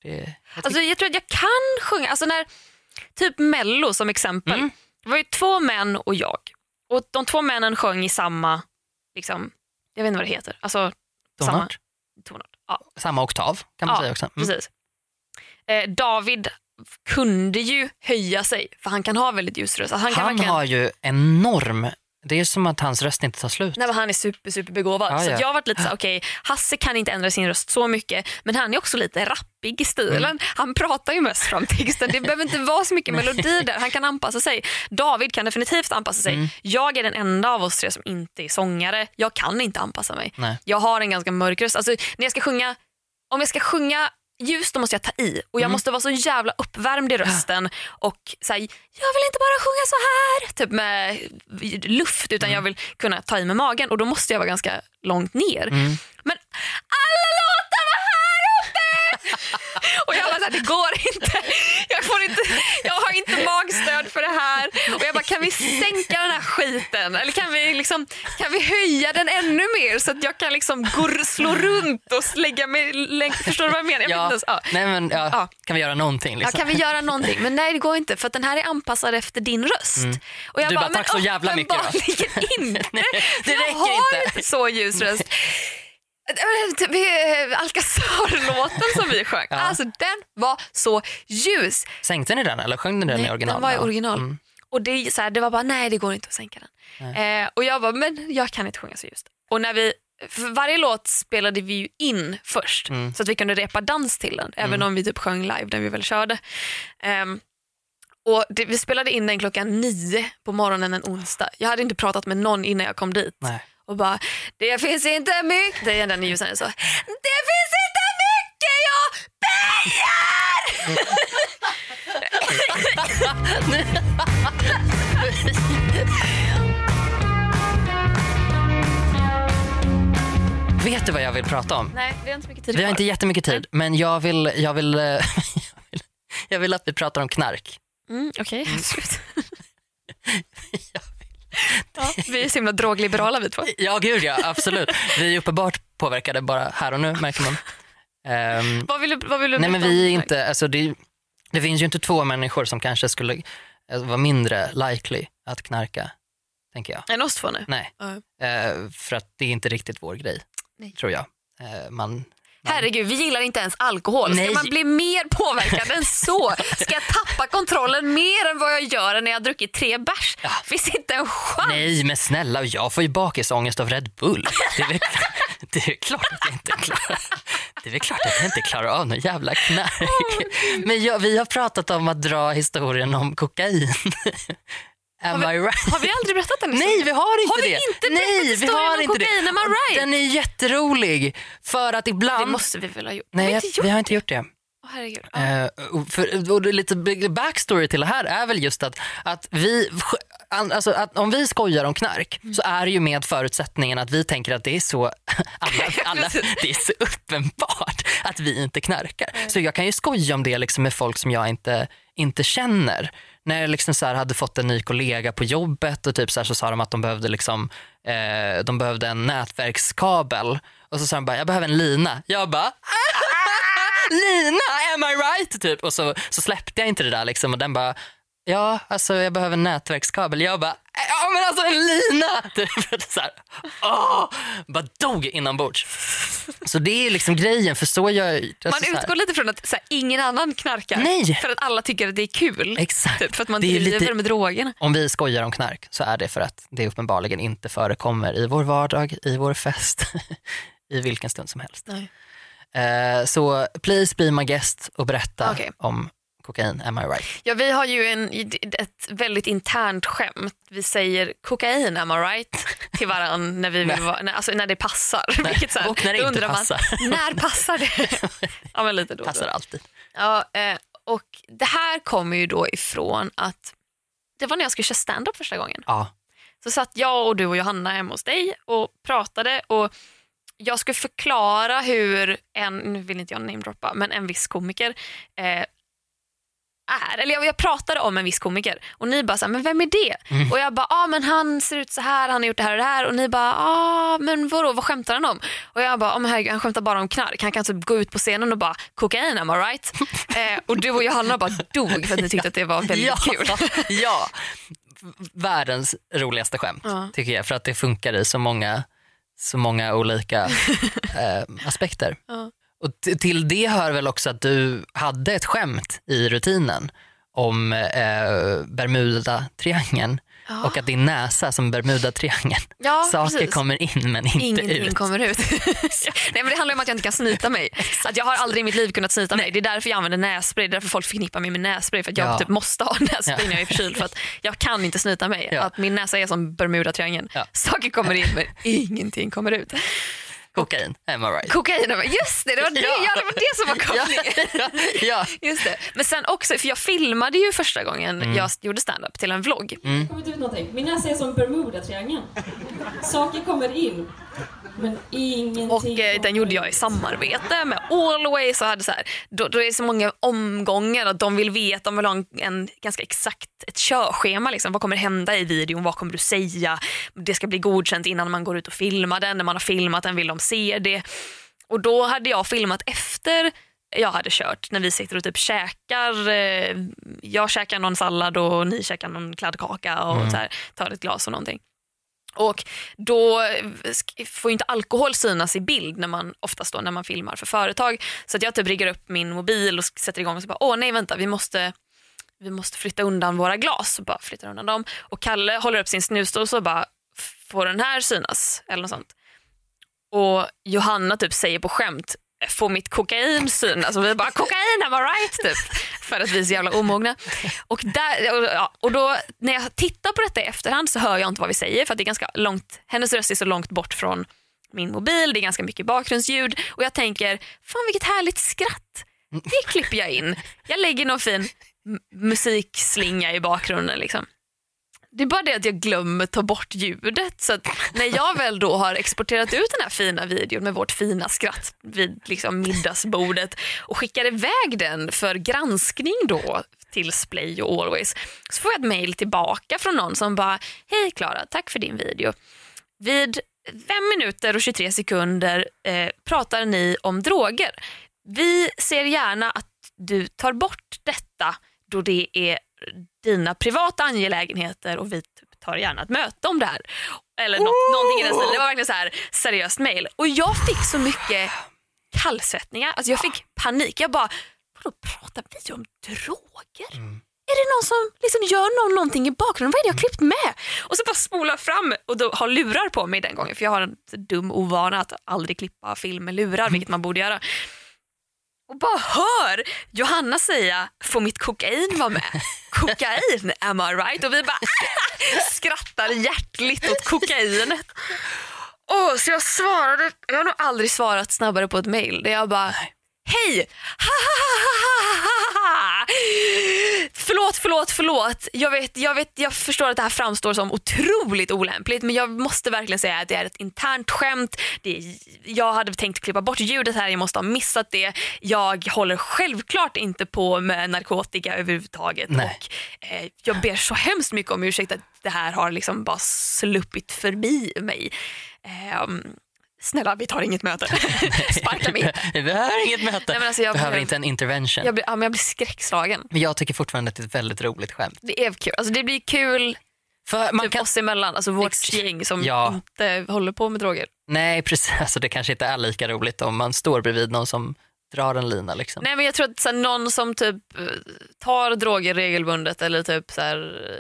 Speaker 1: Det, jag
Speaker 2: Alltså, jag tror att jag kan sjunga, alltså när, typ mello som exempel.
Speaker 1: Mm.
Speaker 2: Det var ju två män och jag. Och de två männen sjöng i samma, liksom, jag vet inte vad det heter, alltså samma
Speaker 1: Tonart.
Speaker 2: tonart. Ja,
Speaker 1: Samma oktav kan man
Speaker 2: Ja,
Speaker 1: säga också. Mm.
Speaker 2: precis. Eh, David kunde ju höja sig för han kan ha väldigt ljus röst. Alltså, han kan
Speaker 1: Han
Speaker 2: verkligen-
Speaker 1: har ju enorm, det är som att hans röst inte tar slut.
Speaker 2: Nej, men han är super, super begåvad.
Speaker 1: Ja,
Speaker 2: så
Speaker 1: ja.
Speaker 2: jag har varit lite så okej, Hasse kan inte ändra sin röst så mycket, men han är också lite rappig i stilen.
Speaker 1: Mm.
Speaker 2: Han pratar ju mest fram texten. Det behöver inte vara så mycket [LAUGHS] melodi där. Han kan anpassa sig. David kan definitivt anpassa sig.
Speaker 1: Mm.
Speaker 2: Jag är den enda av oss tre som inte är sångare. Jag kan inte anpassa mig.
Speaker 1: Nej.
Speaker 2: Jag har en ganska mörk röst. Alltså, när jag ska sjunga, om jag ska sjunga ljust då måste jag ta i och jag
Speaker 1: Mm.
Speaker 2: måste vara så jävla uppvärmd i rösten och säga jag vill inte bara sjunga så här typ med luft utan
Speaker 1: Mm.
Speaker 2: jag vill kunna ta i med magen och då måste jag vara ganska långt ner.
Speaker 1: Mm.
Speaker 2: Men alla låtar! Jag bara såhär, det går inte. Jag, får inte. jag har inte magstöd för det här. Och jag bara, kan vi sänka den här skiten? Eller kan vi, liksom, kan vi höja den ännu mer så att jag kan liksom gå, slå runt och lägga mig längs... Förstår du vad jag menar? Jag
Speaker 1: Ja,
Speaker 2: ens, ja.
Speaker 1: nej men ja,
Speaker 2: Ja.
Speaker 1: kan vi göra någonting
Speaker 2: Ja,
Speaker 1: liksom?
Speaker 2: kan vi göra någonting? Men nej det går inte för att den här är anpassad efter din röst. Och jag
Speaker 1: Mm. Du bara, tack så jävla mycket då."
Speaker 2: uppenbarligen [LAUGHS] inte.
Speaker 1: Nej, det
Speaker 2: jag
Speaker 1: räcker
Speaker 2: har
Speaker 1: inte.
Speaker 2: så ljus röst. Typ, eh, Alcazar-låten som vi sjöng, [LAUGHS]
Speaker 1: Ja.
Speaker 2: alltså den var så ljus.
Speaker 1: Sänkte ni den eller sjöng ni den i
Speaker 2: Nej,
Speaker 1: original?
Speaker 2: Den var i original.
Speaker 1: Mm.
Speaker 2: Och det, så här, det var bara, nej det går inte att sänka den. Eh, och jag bara, men jag kan inte sjunga så ljust. Och när vi, varje låt spelade vi ju in först
Speaker 1: Mm.
Speaker 2: så att vi kunde repa dans till den, även om vi typ sjöng live när vi väl körde. Ehm, och det, vi spelade in den klockan nio på morgonen en onsdag. Jag hade inte pratat med någon innan jag kom dit.
Speaker 1: Nej.
Speaker 2: Och bara det finns inte mycket, det är den ljusen så. Det finns inte mycket jag begär! [LAUGHS]
Speaker 1: Vet du vad jag vill prata om?
Speaker 2: Nej, vi har inte så mycket tid
Speaker 1: Vi har inte jättemycket tid, men jag vill, jag vill, [LAUGHS] jag vill, jag vill att vi pratar om knark.
Speaker 2: Mm, Okej, absolut. [LAUGHS] ja, vi är så himla drogliberala vi två.
Speaker 1: Ja, gud ja, absolut. Vi är uppenbart påverkade bara här och nu märker man. Ehm,
Speaker 2: Vad vill du, vad vill du
Speaker 1: nej men vi är inte, alltså det, det finns ju inte två människor som kanske skulle eh, vara mindre likely att knarka, tänker jag.
Speaker 2: Än oss två nu?
Speaker 1: Nej,
Speaker 2: Ja.
Speaker 1: Eh, för att det är inte riktigt vår grej,
Speaker 2: Nej.
Speaker 1: tror jag. Eh, man,
Speaker 2: Herregud, vi gillar inte ens alkohol. Ska
Speaker 1: Nej.
Speaker 2: man bli mer påverkad än så? Ska jag tappa kontrollen mer än vad jag gör när jag har druckit tre bärs? Finns inte en chans.
Speaker 1: nej men snälla, jag får ju bakisångest av Red Bull. Det är väl, [LAUGHS] det är klart att jag inte klarar, det är väl klart att jag inte klarar av någon jävla knark. Men jag, vi har pratat om att dra historien om kokain. Am I right?
Speaker 2: Har vi aldrig berättat den
Speaker 1: Nej, vi har inte
Speaker 2: Har vi
Speaker 1: det.
Speaker 2: inte berättat
Speaker 1: Nej, vi
Speaker 2: historien
Speaker 1: har
Speaker 2: om
Speaker 1: inte
Speaker 2: kokain?
Speaker 1: det.
Speaker 2: Am I right?
Speaker 1: Den är jätterolig. För att
Speaker 2: Det
Speaker 1: ibland...
Speaker 2: måste vi väl ha gjort?
Speaker 1: Nej,
Speaker 2: har vi
Speaker 1: jag, vi har inte gjort det.
Speaker 2: Herregud.
Speaker 1: Eh, för, och det lite backstory till det här är väl just att, att vi, alltså att om vi skojar om knark så är det ju med förutsättningen att vi tänker att det är så, [LAUGHS] alla, [LAUGHS] alla, [LAUGHS] det är så uppenbart att vi inte knarkar. Så jag kan ju skoja om det liksom med folk som jag inte, inte känner. När jag liksom så här hade fått en ny kollega på jobbet och typ så, här så sa de att de behövde, liksom, eh, de behövde en nätverkskabel och så sa de bara jag behöver en lina. Jag bara ah, ah, ah, Lina, am I right? Typ. Och så, så släppte jag inte det där liksom, och den bara, ja alltså jag behöver en nätverkskabel. Jag bara, ja men alltså en lina! [LAUGHS] Typ. Så här, åh, bara dog inombords. Så det är liksom grejen, för så gör jag. Alltså,
Speaker 2: Man utgår lite från att så här, ingen annan knarkar.
Speaker 1: Nej.
Speaker 2: För att alla tycker att det är kul.
Speaker 1: Exakt.
Speaker 2: Typ, för att man
Speaker 1: Det är
Speaker 2: driver
Speaker 1: lite-
Speaker 2: med drogerna.
Speaker 1: Om vi skojar om knark så är det för att det uppenbarligen inte förekommer i vår vardag, i vår fest, [LAUGHS] i vilken stund som helst.
Speaker 2: Nej.
Speaker 1: Eh, så please be my guest och berätta
Speaker 2: Okej.
Speaker 1: om kokain, am I right?
Speaker 2: Ja, vi har ju en, ett väldigt internt skämt. Vi säger kokain, am I right? Till varandra när, vi vill vara, när, alltså när det passar. Vilket så här,
Speaker 1: Och när det inte
Speaker 2: undrar man,
Speaker 1: passar.
Speaker 2: när passar det? [LAUGHS] ja, men lite då.
Speaker 1: Passar alltid.
Speaker 2: Ja, eh, och det här kommer ju då ifrån att det var när jag skulle köra stand-up första gången.
Speaker 1: Ja.
Speaker 2: Så satt jag och du och Johanna hemma hos dig och pratade och jag skulle förklara hur en, nu vill inte jag namedroppa, men en viss komiker eh, är. Eller jag, jag pratade om en viss komiker och ni bara så här, men vem är det? Och jag bara, ah, men han ser ut så här, han har gjort det här och det här. Och ni bara, ah, men vadå, vad skämtar han om? Och jag bara, ah, men herregud, han skämtar bara om knark. Han kan typ gå ut på scenen och bara, kokain, am I right? [LAUGHS] eh, och du och Johanna bara dog för att ni tyckte att det var väldigt
Speaker 1: ja,
Speaker 2: kul. [LAUGHS]
Speaker 1: ja, världens roligaste skämt
Speaker 2: Ja.
Speaker 1: tycker jag för att det funkar i så många, så många olika [LAUGHS] eh, aspekter.
Speaker 2: Ja.
Speaker 1: Och till det hör väl också att du hade ett skämt i rutinen om eh, Bermuda-triangeln
Speaker 2: Ja.
Speaker 1: och att din näsa som Bermuda-triangeln. [LAUGHS]
Speaker 2: Ja,
Speaker 1: Saker
Speaker 2: precis.
Speaker 1: kommer in men inte
Speaker 2: Ingenting
Speaker 1: ut.
Speaker 2: kommer ut. [LAUGHS] Nej, men det handlar om att jag inte kan snyta mig. [LAUGHS] Att jag har aldrig i mitt liv kunnat snyta mig. Det är därför jag använder nässpray. Det är därför folk förknippar mig med nässpray. För att jag
Speaker 1: Ja.
Speaker 2: typ måste ha nässpray
Speaker 1: Ja.
Speaker 2: när jag är förkyld. För att jag kan inte snyta mig. Att min näsa är som Bermuda-triangeln. Saker kommer in men ingenting kommer ut.
Speaker 1: Kokain, am I right?
Speaker 2: Kokain, just det, det var det,
Speaker 1: Ja.
Speaker 2: ja. det, var det som var kopplingen.
Speaker 1: ja, [LAUGHS] ja.
Speaker 2: Just det. Men sen också, för jag filmade ju första gången
Speaker 1: Mm.
Speaker 2: jag gjorde stand-up till en vlogg.
Speaker 3: kommit ut någonting. Min näsa är som Bermuda-triangeln. Saker kommer in, men ingenting
Speaker 2: Och eh, den gjorde jag i samarbete med Always. Och hade så här, då, då är det så många omgångar att de vill veta, de vill ha en, en ganska exakt ett körschema. Liksom. Vad kommer hända i videon? Vad kommer du säga? Det ska bli godkänt innan man går ut och filmar den. När man har filmat den vill de se det. Och då hade jag filmat efter jag hade kört när vi sitter och typ käkar. Eh, jag käkar någon sallad och ni käkar någon kladdkaka och så här, tar ett glas och någonting. Och då får ju inte alkohol synas i bild när man, oftast då när man filmar för företag. Så att jag typ riggar upp min mobil och sätter igång och så bara, åh nej vänta vi måste, vi måste flytta undan våra glas. Och bara flyttar undan dem. Och Kalle håller upp sin snusdos och bara, får den här synas? Eller något sånt. Och Johanna typ säger på skämt, få mitt kokain syn. Alltså, vi bara kokain am I right typ. För att vi är så jävla omogna. Och, där, och, ja, och då när jag tittar på detta i efterhand så hör jag inte vad vi säger för att det är ganska långt, hennes röst är så långt bort från min mobil, det är ganska mycket bakgrundsljud och jag tänker, fan vilket härligt skratt. Det klipper jag in. Jag lägger någon fin musikslinga i bakgrunden. Liksom. Det är bara det att jag glömmer ta bort ljudet. Så att när jag väl då har exporterat ut den här fina videon med vårt fina skratt vid liksom middagsbordet och skickar iväg den för granskning då till Splay och Always så får jag ett mejl tillbaka från någon som bara Hej Klara, tack för din video. Vid 5 minuter och 23 sekunder eh, pratar ni om droger. Vi ser gärna att du tar bort detta då det är dina privata angelägenheter och vi typ tar gärna ett möte om det här. Eller något, någonting i den stilen. Det var verkligen så här seriöst mail. Och jag fick så mycket kallsvettningar. Alltså jag fick panik. Jag bara, vadå pratar vi om droger? Är det någon som liksom gör någon någonting i bakgrunden? Vad är det jag har klippt med? Och så bara spolar fram och då har lurar på mig den gången för jag har en dum ovana att aldrig klippa film med lurar, vilket man borde göra. Och bara hör Johanna säga, får mitt kokain vara med? [LAUGHS] Kokain, am I right? Och vi bara skrattar hjärtligt åt kokainet. Oh, så jag svarade, jag har nog aldrig svarat snabbare på ett mail. Där jag bara, hej! Ha, ha, ha. Förlåt, förlåt, förlåt. Jag, vet, jag, vet, jag förstår att det här framstår som otroligt olämpligt men jag måste verkligen säga att det är ett internt skämt. Det är, jag hade tänkt klippa bort ljudet här, jag måste ha missat det. Jag håller självklart inte på med narkotika överhuvudtaget.
Speaker 1: Nej.
Speaker 2: Och, eh, jag ber så hemskt mycket om ursäkt att det här har liksom bara sluppit förbi mig. Ehm, snälla, vi tar inget möte. [LAUGHS] Sparka mig inte. [LAUGHS]
Speaker 1: Vi behöver inget möte.
Speaker 2: Nej, men alltså jag
Speaker 1: behöver
Speaker 2: blev-
Speaker 1: inte en intervention.
Speaker 2: Jag blir, ja, men jag blir skräckslagen.
Speaker 1: Men jag tycker fortfarande att det är ett väldigt roligt skämt.
Speaker 2: Det är kul. Alltså, det blir kul
Speaker 1: För man
Speaker 2: typ
Speaker 1: kan...
Speaker 2: oss emellan, alltså vårt
Speaker 1: Ex-
Speaker 2: gäng som
Speaker 1: Ja.
Speaker 2: inte håller på med droger.
Speaker 1: Nej precis, [LAUGHS] alltså, det kanske inte är lika roligt om man står bredvid någon som drar en lina. Liksom.
Speaker 2: Nej men jag tror att så här, någon som typ eh, tar droger regelbundet eller typ så här,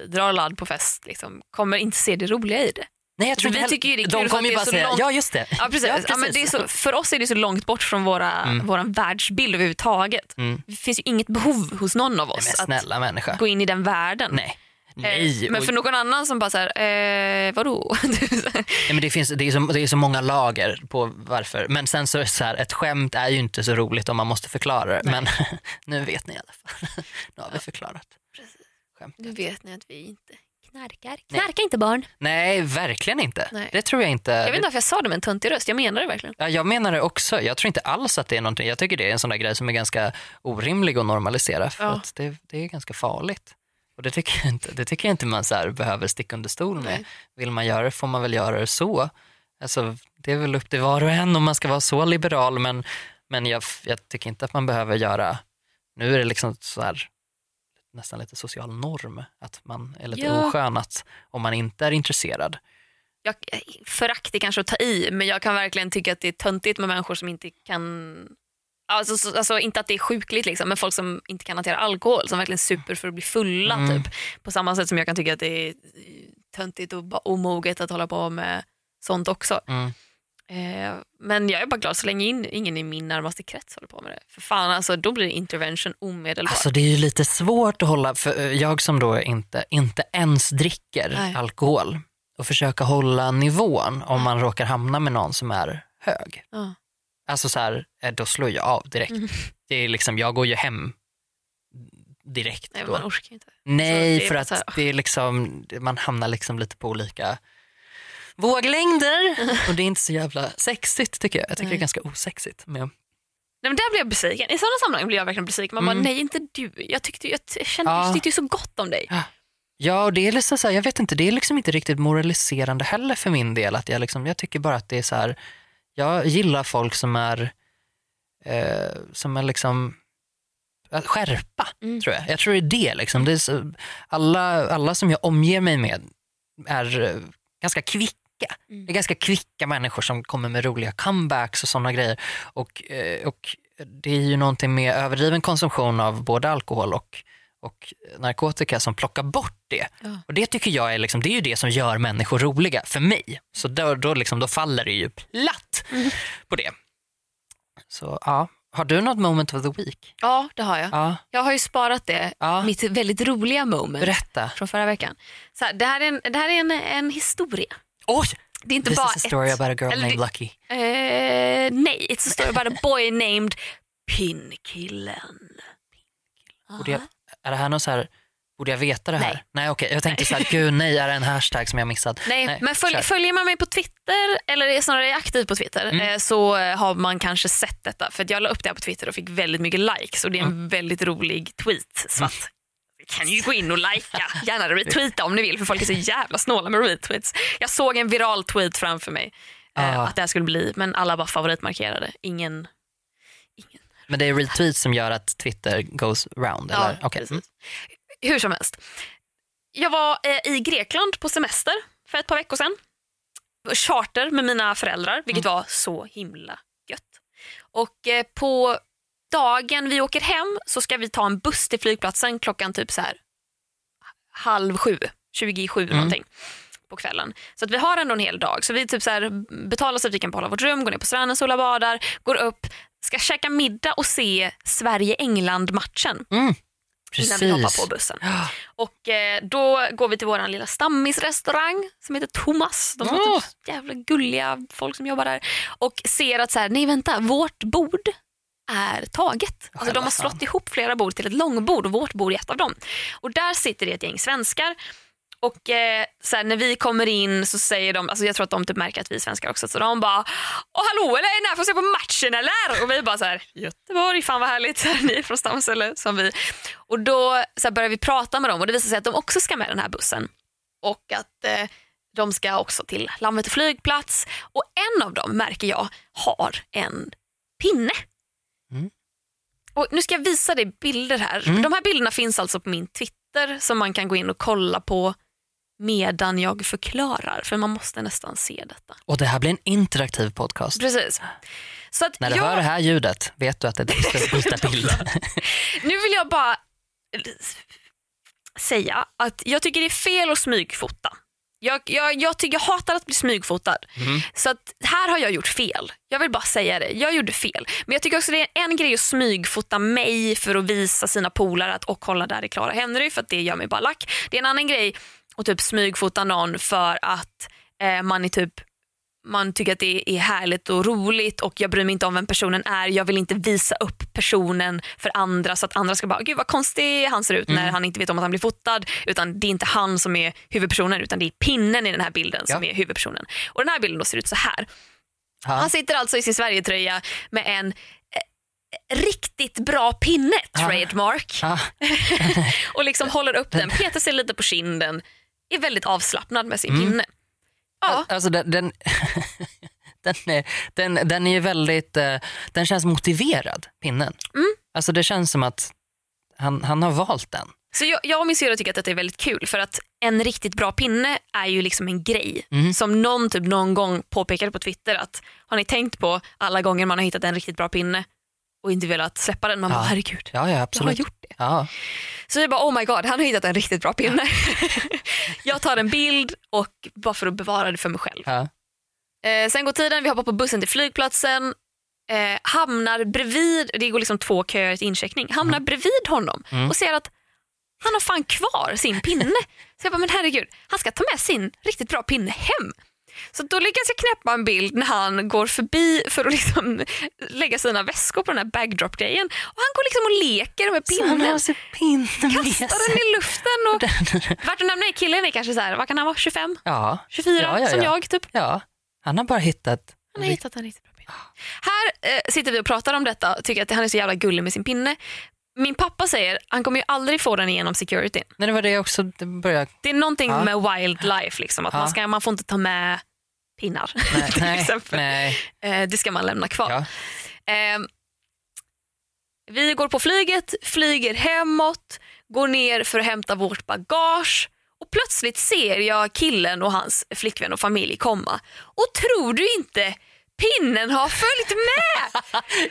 Speaker 2: drar ladd på fest liksom, kommer inte se det roliga i det.
Speaker 1: Nej, jag tror
Speaker 2: vi tycker ju det är
Speaker 1: De
Speaker 2: kul för
Speaker 1: kommer ju bara säga,
Speaker 2: långt-
Speaker 1: ja just det.
Speaker 2: Ja, precis. Ja, men det är så, för oss är det så långt bort från våra, våran världsbild överhuvudtaget.
Speaker 1: Mm.
Speaker 2: Det finns ju inget behov hos någon av oss
Speaker 1: men
Speaker 2: att
Speaker 1: människa.
Speaker 2: gå in i den världen.
Speaker 1: Nej.
Speaker 2: Eh,
Speaker 1: Nej.
Speaker 2: Men
Speaker 1: och-
Speaker 2: för någon annan som bara såhär, eh, vadå? [LAUGHS]
Speaker 1: Nej, men det, finns, det, är så, det är så många lager på varför. Men sen så så här, ett skämt är ju inte så roligt om man måste förklara det. Men [LAUGHS] nu vet ni i alla fall. [LAUGHS] nu har vi förklarat.
Speaker 2: Nu vet ni att vi inte knarkar.
Speaker 1: Nej.
Speaker 2: Knarka inte barn.
Speaker 1: Nej, verkligen inte.
Speaker 2: Nej.
Speaker 1: Det tror jag inte.
Speaker 2: Jag vet inte varför jag sa det med en töntig röst, jag menar det verkligen.
Speaker 1: Ja, jag menar det också. Jag tror inte alls att det är någonting. Jag tycker det är en sån där grej som är ganska orimlig att normalisera. För
Speaker 2: Ja.
Speaker 1: att det, det är ganska farligt. Och det tycker jag inte, det tycker jag inte man så behöver sticka under stol med.
Speaker 2: Nej.
Speaker 1: Vill man göra det får man väl göra det så. Alltså, det är väl upp till var och en om man ska vara så liberal. Men, men jag, jag tycker inte att man behöver göra, nu är det liksom så här nästan lite social norm. Att man är lite
Speaker 2: Ja.
Speaker 1: oskön att, om man inte är intresserad.
Speaker 2: Jag, förakt är kanske att ta i, men jag kan verkligen tycka att det är töntigt med människor som inte kan Alltså, så- alltså inte att det är sjukligt liksom, men folk som inte kan hantera alkohol som verkligen super för att bli fulla.
Speaker 1: Mm.
Speaker 2: Typ. På samma sätt som jag kan tycka att det är töntigt och omoget att hålla på med sånt också.
Speaker 1: Mm.
Speaker 2: Eh, men jag är bara glad så länge in, ingen i min närmaste krets håller på med det. För fan, alltså, då blir det intervention omedelbart.
Speaker 1: Alltså det är ju lite svårt att hålla, för eh, jag som då inte, inte ens dricker
Speaker 2: Nej.
Speaker 1: alkohol och försöka hålla nivån om man råkar hamna med någon som är hög.
Speaker 2: Ja.
Speaker 1: Alltså så här, eh, då slår jag av direkt.
Speaker 2: Mm.
Speaker 1: Det är liksom, jag går ju hem direkt
Speaker 2: Nej,
Speaker 1: då.
Speaker 2: man orkar inte.
Speaker 1: Nej, för att det är liksom, man hamnar liksom lite på olika våglängder [LAUGHS] och det är inte så jävla sexigt tycker jag. Jag tycker det är ganska osexigt. Men,
Speaker 2: Nej, men där blir jag besviken. I sådana sammanhang blir jag verkligen besviken. Man
Speaker 1: Mm.
Speaker 2: bara, nej inte du. Jag tyckte, jag, kände,
Speaker 1: Ja.
Speaker 2: jag tyckte ju så gott om dig.
Speaker 1: Ja, och det är liksom så här, jag vet inte, det är liksom inte riktigt moraliserande heller för min del. Att jag, liksom, jag tycker bara att det är så här, jag gillar folk som är, eh, som är liksom, skärpa
Speaker 2: Mm.
Speaker 1: tror jag. Jag tror det är det liksom. Det är så, alla, alla som jag omger mig med är eh, ganska kvicka.
Speaker 2: Mm.
Speaker 1: Det är ganska kvicka människor som kommer med roliga comebacks och sådana grejer. Och, eh, och det är ju någonting med överdriven konsumtion av både alkohol och, och narkotika som plockar bort det.
Speaker 2: Ja.
Speaker 1: Och det tycker jag är, liksom, det är ju det som gör människor roliga för mig. Så då, då, liksom, då faller det ju platt
Speaker 2: Mm.
Speaker 1: på det. Så ja, har du något moment of the week?
Speaker 2: Ja, det har jag.
Speaker 1: Ja,
Speaker 2: Jag har ju sparat det,
Speaker 1: Ja.
Speaker 2: mitt väldigt roliga moment
Speaker 1: berätta.
Speaker 2: från förra veckan. Så här, det här är, en, det här är en, en historia.
Speaker 1: Oj!
Speaker 2: Det är inte
Speaker 1: This
Speaker 2: bara
Speaker 1: is a story
Speaker 2: ett...
Speaker 1: about a girl
Speaker 2: eller
Speaker 1: named Lucky.
Speaker 2: Eh, nej, it's a story about a boy named Pinnkillen.
Speaker 1: Borde jag, är det här någon så här, borde jag veta det här?
Speaker 2: Nej.
Speaker 1: Nej okej, jag tänkte så här, gud nej, är det en hashtag som jag missat?
Speaker 2: Nej, men följ, följer man mig på Twitter, eller är snarare aktiv på Twitter,
Speaker 1: Mm.
Speaker 2: eh, så har man kanske sett detta. För jag la upp det här på Twitter och fick väldigt mycket likes och det är en
Speaker 1: Mm.
Speaker 2: väldigt rolig tweet. Så att, kan ju gå in och likea, gärna retweeta om ni vill för folk är så jävla snåla med retweets. Jag såg en viral tweet framför mig eh,
Speaker 1: Ah.
Speaker 2: att det här skulle bli, men alla bara favoritmarkerade. Ingen...
Speaker 1: Men det är retweets som gör att Twitter goes round?
Speaker 2: Ja,
Speaker 1: eller?
Speaker 2: Precis.
Speaker 1: Mm.
Speaker 2: Hur som helst. Jag var eh, i Grekland på semester för ett par veckor sedan. Charter med mina föräldrar, vilket
Speaker 1: Mm.
Speaker 2: var så himla gött. Och eh, på dagen vi åker hem så ska vi ta en buss till flygplatsen klockan typ så här halv sju, 20 i sju
Speaker 1: Mm.
Speaker 2: någonting på kvällen. Så att vi har ändå en hel dag. Så vi typ så här betalar så att vi kan behålla vårt rum, går ner på stranden, solar, badar, går upp, ska käka middag och se Sverige-England-matchen
Speaker 1: Mm.
Speaker 2: innan vi hoppar
Speaker 1: Precis.
Speaker 2: på bussen.
Speaker 1: Ja.
Speaker 2: Och eh, då går vi till vår lilla stammisrestaurang som heter Thomas. De är
Speaker 1: Åh.
Speaker 2: typ jävla gulliga folk som jobbar där. Och ser att så här, nej vänta, vårt bord är taget. Alltså, de har slått ihop flera bord till ett långbord och vårt bord är ett av dem. Och där sitter det ett gäng svenskar. Och eh, så när vi kommer in så säger de, alltså jag tror att de typ märker att vi är svenskar också, så de bara Åh hallå eller är ni här för att se på matchen eller? Och vi bara så här, Göteborg, fan vad härligt, Så [LAUGHS] här, ni är från Stamsele som vi. Och då så börjar vi prata med dem och det visar sig att de också ska med den här bussen. Och att eh, de ska också till Landvetter flygplats. Och en av dem märker jag har en pinne.
Speaker 1: Mm.
Speaker 2: Och nu ska jag visa dig bilder här.
Speaker 1: Mm.
Speaker 2: De här bilderna finns alltså på min Twitter som man kan gå in och kolla på medan jag förklarar. För man måste nästan se detta.
Speaker 1: Och det här blir en interaktiv podcast.
Speaker 2: Precis. Så att
Speaker 1: När du
Speaker 2: jag,
Speaker 1: hör det här ljudet vet du att det är dags att byta bild. [LAUGHS]
Speaker 2: Nu vill jag bara säga att jag tycker det är fel att smygfota. Jag, jag, jag, tycker, jag hatar att bli smygfotad.
Speaker 1: Mhm.
Speaker 2: Så att här har jag gjort fel. Jag vill bara säga det. Jag gjorde fel. Men jag tycker också det är en grej att smygfota mig för att visa sina polare att och kolla där är Clara Henry för att det gör mig bara lack. Det är en annan grej att typ smygfota någon för att eh, man är typ man tycker att det är härligt och roligt och jag bryr mig inte om vem personen är. Jag vill inte visa upp personen för andra så att andra ska bara, gud vad konstig han ser ut när han inte vet om att han blir fotad. Utan det är inte han som är huvudpersonen utan det är pinnen i den här bilden som
Speaker 1: Ja.
Speaker 2: är huvudpersonen. Och den här bilden då ser ut så här.
Speaker 1: Ja.
Speaker 2: Han sitter alltså i sin Sverigetröja med en eh, riktigt bra pinne, trademark,
Speaker 1: Ja. [LAUGHS]
Speaker 2: och liksom håller upp den, petar sig lite på kinden, är väldigt avslappnad med sin pinne. Ja,
Speaker 1: Alltså den, den, [LAUGHS] den, är, den, den är ju väldigt, eh, den känns motiverad, pinnen.
Speaker 2: Mm.
Speaker 1: Alltså det känns som att han, han har valt den.
Speaker 2: Så jag, jag och min syrra tycker att det är väldigt kul för att en riktigt bra pinne är ju liksom en grej.
Speaker 1: Mm.
Speaker 2: Som någon typ någon gång påpekade på Twitter att har ni tänkt på alla gånger man har hittat en riktigt bra pinne och inte velat släppa den? Man bara
Speaker 1: Ja.
Speaker 2: herregud,
Speaker 1: Ja, ja
Speaker 2: jag har gjort det.
Speaker 1: Ja.
Speaker 2: Så jag bara oh my god, han har hittat en riktigt bra pinne. [LAUGHS] jag tar en bild och bara för att bevara det för mig själv.
Speaker 1: Ja.
Speaker 2: Eh, sen går tiden, vi hoppar på bussen till flygplatsen, eh, hamnar bredvid, det går liksom två köer till incheckning, hamnar bredvid honom
Speaker 1: Mm.
Speaker 2: och ser att han har fan kvar sin pinne. [LAUGHS] Så jag bara, men herregud, han ska ta med sin riktigt bra pinne hem. Så då lyckas jag knäppa en bild när han går förbi för att liksom lägga sina väskor på den här backdrop-grejen. Och han går liksom och leker med
Speaker 1: Så han
Speaker 2: pinnen,
Speaker 1: har sin pinne med
Speaker 2: kastar den i luften. Och... Värt att nämna är killen är kanske så här, vad kan han vara, 25?
Speaker 1: Ja,
Speaker 2: 24
Speaker 1: Ja, ja,
Speaker 2: som
Speaker 1: ja.
Speaker 2: jag typ.
Speaker 1: ja, han har bara hittat...
Speaker 2: Han har hittat en riktigt bra pinne. Här eh, sitter vi och pratar om detta och tycker att han är så jävla gullig med sin pinne. Min pappa säger han kommer ju aldrig få den igenom security.
Speaker 1: Nej, det var det också, det började...
Speaker 2: Det är någonting
Speaker 1: Ja.
Speaker 2: med wildlife, liksom, att
Speaker 1: Ja.
Speaker 2: man, ska, man får inte ta med pinnar [LAUGHS]
Speaker 1: Nej,
Speaker 2: till exempel.
Speaker 1: nej.
Speaker 2: Eh, det ska man lämna kvar.
Speaker 1: Ja.
Speaker 2: Eh, vi går på flyget, flyger hemåt, går ner för att hämta vårt bagage och plötsligt ser jag killen och hans flickvän och familj komma. Och tror du inte Pinnen har följt med!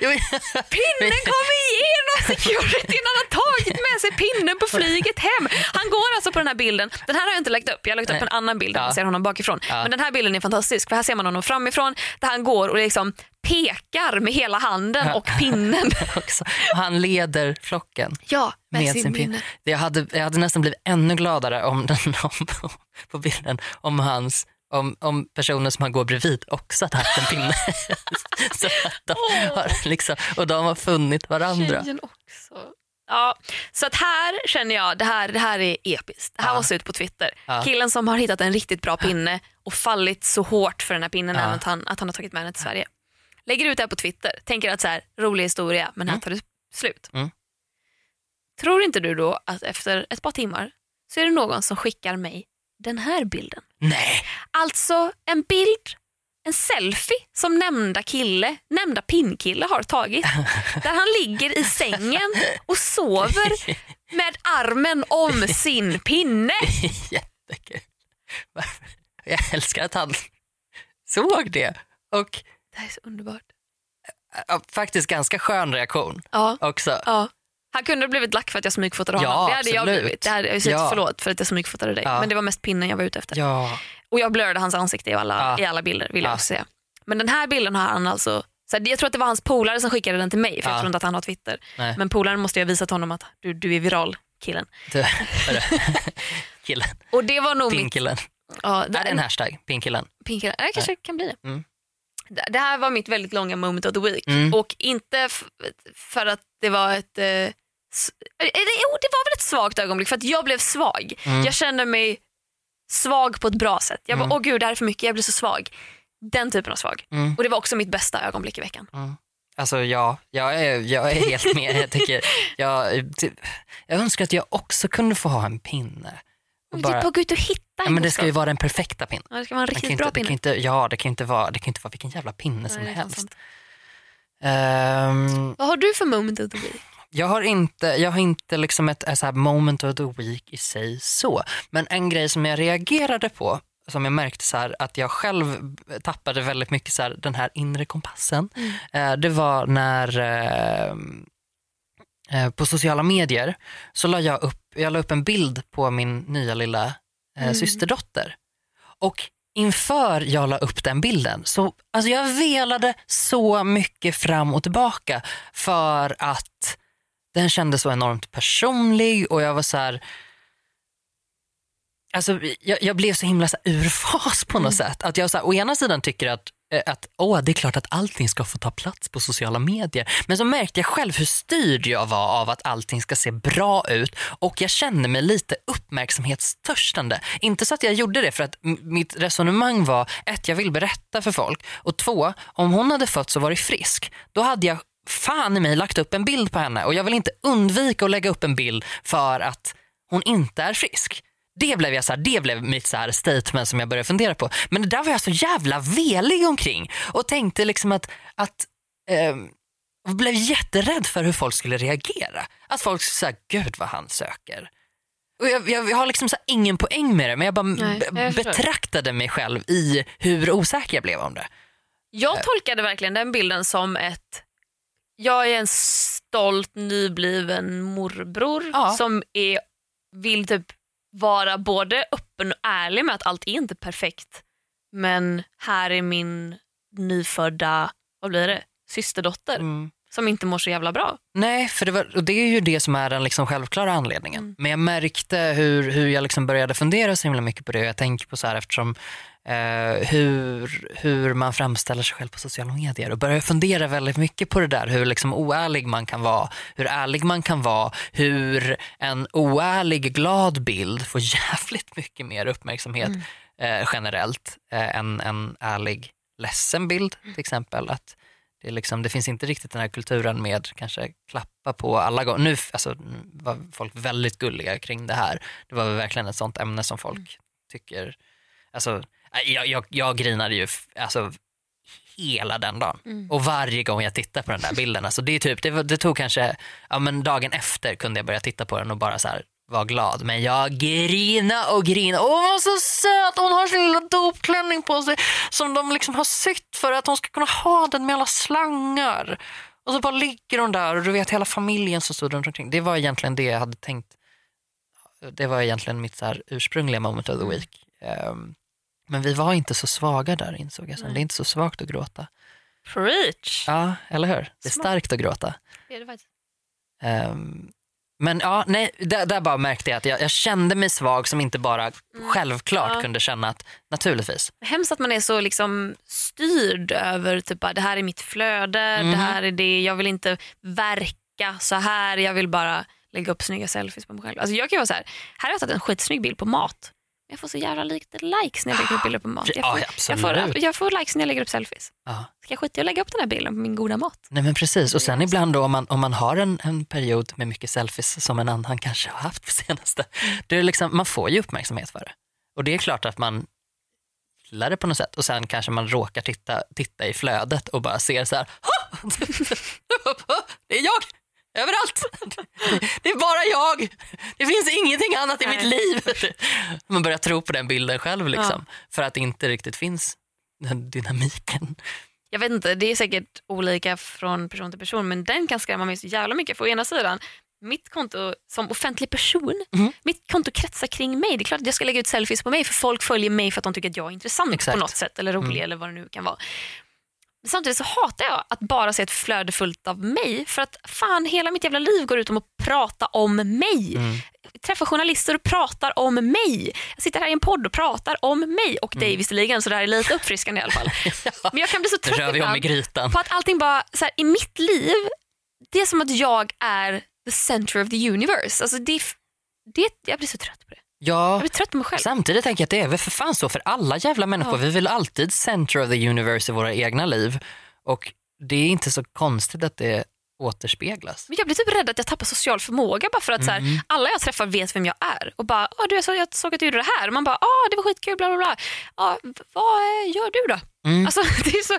Speaker 2: [LAUGHS] Pinnen kom igenom securityn, han har tagit med sig pinnen på flyget hem. Han går alltså på den här bilden, den här har jag inte lagt upp, jag har lagt upp en annan bild där man ser honom bakifrån. Men den här bilden är fantastisk för här ser man honom framifrån där han går och liksom pekar med hela handen och pinnen. [LAUGHS]
Speaker 1: Han leder flocken.
Speaker 2: Ja, med,
Speaker 1: med
Speaker 2: sin,
Speaker 1: sin
Speaker 2: pinne.
Speaker 1: Jag hade, jag hade nästan blivit ännu gladare om den [LAUGHS] om, på bilden om hans om, om personen som han går bredvid också hade haft en pinne. [LAUGHS] så att de har liksom, och de har funnit varandra.
Speaker 2: Tjejen också. Ja, så att här känner jag det här, det här är episkt. Det här
Speaker 1: Ja.
Speaker 2: måste ut på Twitter.
Speaker 1: Ja.
Speaker 2: Killen som har hittat en riktigt bra pinne och fallit så hårt för den här pinnen
Speaker 1: Ja.
Speaker 2: även att han, att han har tagit med den till Sverige. Lägger ut det här på Twitter. Tänker att så här, rolig historia men här
Speaker 1: Mm.
Speaker 2: tar det slut.
Speaker 1: Mm.
Speaker 2: Tror inte du då att efter ett par timmar så är det någon som skickar mig den här bilden?
Speaker 1: Nej,
Speaker 2: Alltså en bild, en selfie som nämnda kille, nämnda pinnkille har tagit. [LAUGHS] Där han ligger i sängen och sover [LAUGHS] med armen om sin pinne. [LAUGHS]
Speaker 1: jättekul. Jag älskar att han såg det. Och
Speaker 2: Det här är så underbart.
Speaker 1: ja, faktiskt ganska skön reaktion
Speaker 2: Ja,
Speaker 1: också.
Speaker 2: ja. Han kunde ha blivit lack för att jag smygfotade
Speaker 1: Ja,
Speaker 2: honom. det hade jag blivit. Det hade, jag säger
Speaker 1: Ja.
Speaker 2: Förlåt för att jag smygfotade dig.
Speaker 1: Ja.
Speaker 2: Men det var mest pinnen jag var ute efter.
Speaker 1: Ja,
Speaker 2: Och jag blurrade hans ansikte i alla,
Speaker 1: Ja.
Speaker 2: i alla bilder vill jag
Speaker 1: Ja.
Speaker 2: också säga. Men den här bilden har han alltså så jag tror att det var hans polare som skickade den till mig för jag
Speaker 1: Ja.
Speaker 2: tror inte att han har Twitter.
Speaker 1: nej.
Speaker 2: Men polaren måste ju ha visat honom att du, du är viral killen.
Speaker 1: Du, [LAUGHS] killen,
Speaker 2: Och det var nog mitt...
Speaker 1: pinkillen.
Speaker 2: Ja,
Speaker 1: Är det en hashtag? Pinkillen?
Speaker 2: Pinkillen. Ja, kanske kan bli det.
Speaker 1: Mm.
Speaker 2: Det det här var mitt väldigt långa moment of the week.
Speaker 1: Mm.
Speaker 2: Och inte för att det var ett... Eh, det, jo, det var väl ett svagt ögonblick för att jag blev svag.
Speaker 1: Mm.
Speaker 2: Jag kände mig svag på ett bra sätt. Jag bara,
Speaker 1: Mm.
Speaker 2: åh gud det här är för mycket, jag blir så svag. Den typen av svag.
Speaker 1: Mm.
Speaker 2: Och det var också mitt bästa ögonblick i veckan.
Speaker 1: Alltså ja, jag är, jag är helt med. Jag, tycker, [LAUGHS] jag, typ, jag önskar att jag också kunde få ha en pinne. Och bara,
Speaker 2: bara, gå ut och hitta
Speaker 1: ja,
Speaker 2: en
Speaker 1: men det ska ju vara den perfekta pinnen.
Speaker 2: ja, det ska vara en riktigt
Speaker 1: inte,
Speaker 2: bra
Speaker 1: det kan
Speaker 2: pinne.
Speaker 1: inte, ja, det kan inte vara, det kan inte vara vilken jävla pinne som
Speaker 2: Nej, fan
Speaker 1: helst. Ehm,
Speaker 2: Vad har du för moment of the week?
Speaker 1: Jag har inte, jag har inte liksom ett, ett så här moment of the week i sig så. Men en grej som jag reagerade på, som jag märkte så här, att jag själv tappade väldigt mycket så här, den här inre kompassen. Eh, det var när eh, eh, på sociala medier så la jag upp, jag la upp en bild på min nya lilla eh,
Speaker 2: Mm.
Speaker 1: systerdotter. Och inför jag la upp den bilden så alltså jag velade så mycket fram och tillbaka för att den kändes så enormt personlig och jag var så här Alltså, jag, jag blev så himla så här, ur [LAUGHS] fas på något sätt. Att jag så här, å ena sidan tycker att, eh, att åh, det är klart att allting ska få ta plats på sociala medier. Men så märkte jag själv hur styrd jag var av att allting ska se bra ut och jag kände mig lite uppmärksamhetstörstande. Inte så att jag gjorde det för att mitt resonemang var ett, jag vill berätta för folk och två, om hon hade fötts och varit frisk, då hade jag fan i mig lagt upp en bild på henne och jag vill inte undvika att lägga upp en bild för att hon inte är frisk. Det blev, jag så här, det blev mitt så här statement som jag började fundera på. Men det där var jag så jävla velig omkring och tänkte liksom att, att jag blev jätterädd för hur folk skulle reagera. Att folk skulle säga, gud vad han söker. Och jag, jag, jag har liksom så ingen poäng med det men jag bara
Speaker 2: Nej, jag
Speaker 1: betraktade mig själv i hur osäker jag blev om det.
Speaker 2: Jag tolkade verkligen den bilden som ett jag är en stolt nybliven morbror
Speaker 1: Ja.
Speaker 2: som är, vill typ vara både öppen och ärlig med att allt är inte perfekt men här är min nyfödda, vad blir det, systerdotter
Speaker 1: Mm.
Speaker 2: som inte mår så jävla bra.
Speaker 1: Nej, för det, var, och det är ju det som är den liksom självklara anledningen.
Speaker 2: Mm.
Speaker 1: Men jag märkte hur, hur jag liksom började fundera så himla mycket på det. Jag tänker på så här eftersom eh, hur, hur man framställer sig själv på sociala medier och började fundera väldigt mycket på det där. Hur liksom oärlig man kan vara, hur ärlig man kan vara, hur en oärlig glad bild får [LAUGHS] jävligt mycket mer uppmärksamhet eh, generellt eh, än en ärlig ledsen bild till exempel. Att det, liksom, det finns inte riktigt den här kulturen med kanske klappa på alla gånger. Nu alltså, var folk väldigt gulliga kring det här. Det var verkligen ett sånt ämne som folk tycker, alltså, jag, jag, jag grinade ju alltså, hela den dagen.
Speaker 2: Mm.
Speaker 1: Och varje gång jag tittar på den där bilden, alltså, det, är typ, det, det tog kanske, ja, men dagen efter kunde jag börja titta på den och bara så här, var glad. Men jag grina och grina. Åh, hon var så söt! Hon har sin lilla dopklänning på sig som de liksom har sytt för att hon ska kunna ha den med alla slangar. Och så bara ligger hon där och du vet hela familjen som stod runt omkring. Det var egentligen det jag hade tänkt. Det var egentligen mitt så här ursprungliga moment of the week. Ehm, men vi var inte så svaga där insåg jag sen. Det är inte så svagt att gråta.
Speaker 2: Preach.
Speaker 1: Ja, eller hur? Det är
Speaker 2: Smart.
Speaker 1: starkt att gråta.
Speaker 2: Är det.
Speaker 1: Ehm, men ja, nej, där, där bara märkte jag att jag, jag kände mig svag som inte bara självklart
Speaker 2: Ja.
Speaker 1: kunde känna att naturligtvis.
Speaker 2: Hemskt att man är så liksom styrd över typ bara, det här är mitt flöde,
Speaker 1: Mhm.
Speaker 2: det här är det, jag vill inte verka så här, jag vill bara lägga upp snygga selfies på mig själv. Alltså jag kan vara så här, här har jag tagit en skitsnygg bild på mat. Jag får så jävla lite likes när jag lägger upp bilder på mat. Jag
Speaker 1: Ja,
Speaker 2: får, jag, får, jag får likes när jag lägger upp selfies.
Speaker 1: Ja.
Speaker 2: Ska jag skita i att lägga upp den här bilden på min goda mat?
Speaker 1: Nej men precis, och sen ibland då om man, om man har en, en period med mycket selfies som en annan kanske har haft på senaste, det är liksom, man får ju uppmärksamhet för det. Och det är klart att man gillar det på något sätt och sen kanske man råkar titta, titta i flödet och bara ser så här, "Ha! [LAUGHS] det är jag överallt. [LAUGHS] Det är bara jag. Det finns ingenting annat i mitt liv. [LAUGHS] Man börjar tro på den bilden själv liksom, för att det inte riktigt finns den dynamiken.
Speaker 2: Jag vet inte, det är säkert olika från person till person men den kan skrämma mig så jävla mycket. För å ena sidan, mitt konto som offentlig person,
Speaker 1: Mhm.
Speaker 2: mitt konto kretsar kring mig. Det är klart att jag ska lägga ut selfies på mig för folk följer mig för att de tycker att jag är intressant
Speaker 1: Exakt.
Speaker 2: på något sätt eller rolig
Speaker 1: Mm.
Speaker 2: eller vad det nu kan vara. Samtidigt så hatar jag att bara se ett flöde fullt av mig för att fan hela mitt jävla liv går ut om att prata om mig.
Speaker 1: Mm.
Speaker 2: Träffar journalister och pratar om mig. Jag sitter här i en podd och pratar om mig och dig visserligen så det här är lite uppfriskande i alla fall. [LAUGHS] Men jag kan bli så trött ibland på att allting bara, så här, i mitt liv, det är som att jag är the center of the universe. Alltså det, det, jag blir så trött på det. Jag
Speaker 1: Ja,
Speaker 2: blir trött på mig själv.
Speaker 1: samtidigt tänker jag att det är väl för fan så för alla jävla människor.
Speaker 2: Ja.
Speaker 1: Vi vill alltid center of the universe i våra egna liv. Och det är inte så konstigt att det återspeglas.
Speaker 2: Men jag blir typ rädd att jag tappar social förmåga bara för att så
Speaker 1: Mm.
Speaker 2: här, alla jag träffar vet vem jag är. Och bara, du, jag, såg, jag såg att du gjorde det här. Och man bara, ah, det var skitkul, bla bla bla. Ah, vad eh, gör du då?
Speaker 1: Mm.
Speaker 2: Alltså, [LAUGHS] det är så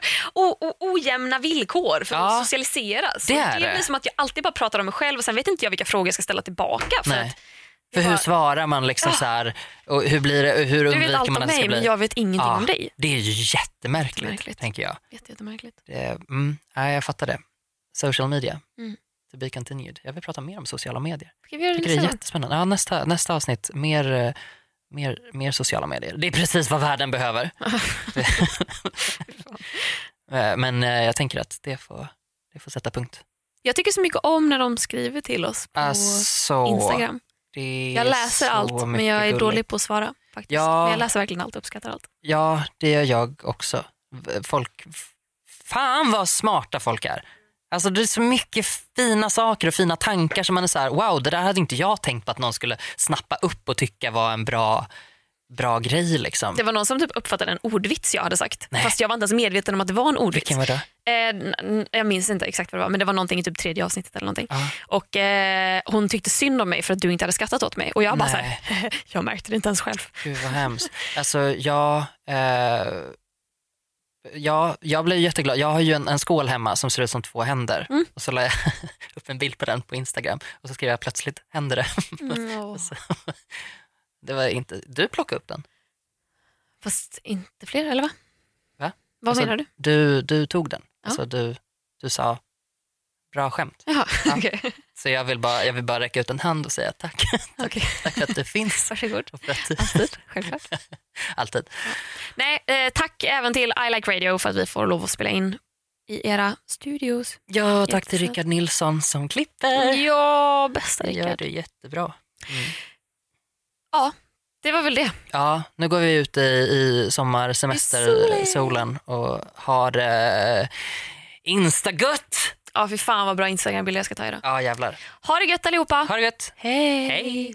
Speaker 2: ojämna villkor för
Speaker 1: Ja,
Speaker 2: att socialiseras.
Speaker 1: det är
Speaker 2: det
Speaker 1: det.
Speaker 2: blir som att jag alltid bara pratar om mig själv och sen vet inte jag vilka frågor jag ska ställa tillbaka. För
Speaker 1: Nej.
Speaker 2: att
Speaker 1: För hur svarar man liksom så här, och hur blir det, hur
Speaker 2: du vet
Speaker 1: undviker
Speaker 2: allt
Speaker 1: man
Speaker 2: om
Speaker 1: att det
Speaker 2: mig
Speaker 1: ska bli?
Speaker 2: men jag vet ingenting
Speaker 1: Ja,
Speaker 2: om dig.
Speaker 1: Det är ju jättemärkligt,
Speaker 2: Märkligt.
Speaker 1: tänker jag.
Speaker 2: Jätte, jättemärkligt.
Speaker 1: Det, mm, nej, jag fattar det. Social media,
Speaker 2: Mm.
Speaker 1: to be continued. Jag vill prata mer om sociala medier.
Speaker 2: Ska vi göra det
Speaker 1: det är jättespännande. Ja, nästa, nästa avsnitt, mer, eh, mer, mer sociala medier. Det är precis vad världen behöver. [LAUGHS] Eh, Men eh, jag tänker att det får, det får sätta punkt.
Speaker 2: Jag tycker så mycket om när de skriver till oss på
Speaker 1: Alltså,
Speaker 2: Instagram. Jag läser allt men jag är
Speaker 1: gulligt.
Speaker 2: dålig på att svara. Faktiskt.
Speaker 1: Ja.
Speaker 2: Men jag läser verkligen allt och uppskattar allt.
Speaker 1: Ja, det gör jag också. Folk, fan vad smarta folk är. Alltså det är så mycket fina saker och fina tankar som man är så här, wow det där hade inte jag tänkt på att någon skulle snappa upp och tycka var en bra, bra grej liksom.
Speaker 2: Det var någon som typ uppfattade en ordvits jag hade sagt.
Speaker 1: Nej.
Speaker 2: Fast jag var inte ens medveten om att det var en ordvits.
Speaker 1: Vilken var det?
Speaker 2: Eh, jag minns inte exakt vad det var men det var någonting i typ tredje avsnittet eller någonting.
Speaker 1: Ja.
Speaker 2: Och eh, hon tyckte synd om mig för att du inte hade skrattat åt mig. Och jag bara
Speaker 1: Nej.
Speaker 2: såhär, [LAUGHS] jag märkte det inte ens själv.
Speaker 1: Gud vad hemskt. Alltså jag, eh, ja, jag blev jätteglad. Jag har ju en, en skål hemma som ser ut som två händer.
Speaker 2: Mm.
Speaker 1: Och så la jag [LAUGHS] upp en bild på den på Instagram och så skrev jag plötsligt händer det.
Speaker 2: Mm, [LAUGHS]
Speaker 1: det var inte, du plockade upp den.
Speaker 2: Fast inte fler eller va?
Speaker 1: Va?
Speaker 2: Vad
Speaker 1: Alltså,
Speaker 2: menar du?
Speaker 1: Du, du tog den.
Speaker 2: Ja.
Speaker 1: Alltså du, du sa bra skämt.
Speaker 2: Jaha,
Speaker 1: Ja.
Speaker 2: okej.
Speaker 1: Så jag vill, bara, jag vill bara räcka ut en hand och säga tack. [LAUGHS]
Speaker 2: Okej. [LAUGHS]
Speaker 1: tack för att du finns.
Speaker 2: Varsågod.
Speaker 1: Och för att du,
Speaker 2: Alltid, självklart. [LAUGHS]
Speaker 1: alltid.
Speaker 2: Nej, eh, tack även till I Like Radio för att vi får lov att spela in i era studios.
Speaker 1: Ja, tack till. Rickard Nilsson som klipper.
Speaker 2: Ja, bästa
Speaker 1: Det gör
Speaker 2: Rickard.
Speaker 1: det jättebra. Mm.
Speaker 2: Det var väl det.
Speaker 1: Ja, nu går vi ut i, i
Speaker 2: I
Speaker 1: sommarsemestersolen
Speaker 2: solen.
Speaker 1: och har eh, Instagött.
Speaker 2: Ja, fy fan vad bra Instagram-bilder jag ska ta idag.
Speaker 1: Ja, jävlar.
Speaker 2: Ha det gött allihopa.
Speaker 1: Ha det gött.
Speaker 2: Hej.
Speaker 1: Hej.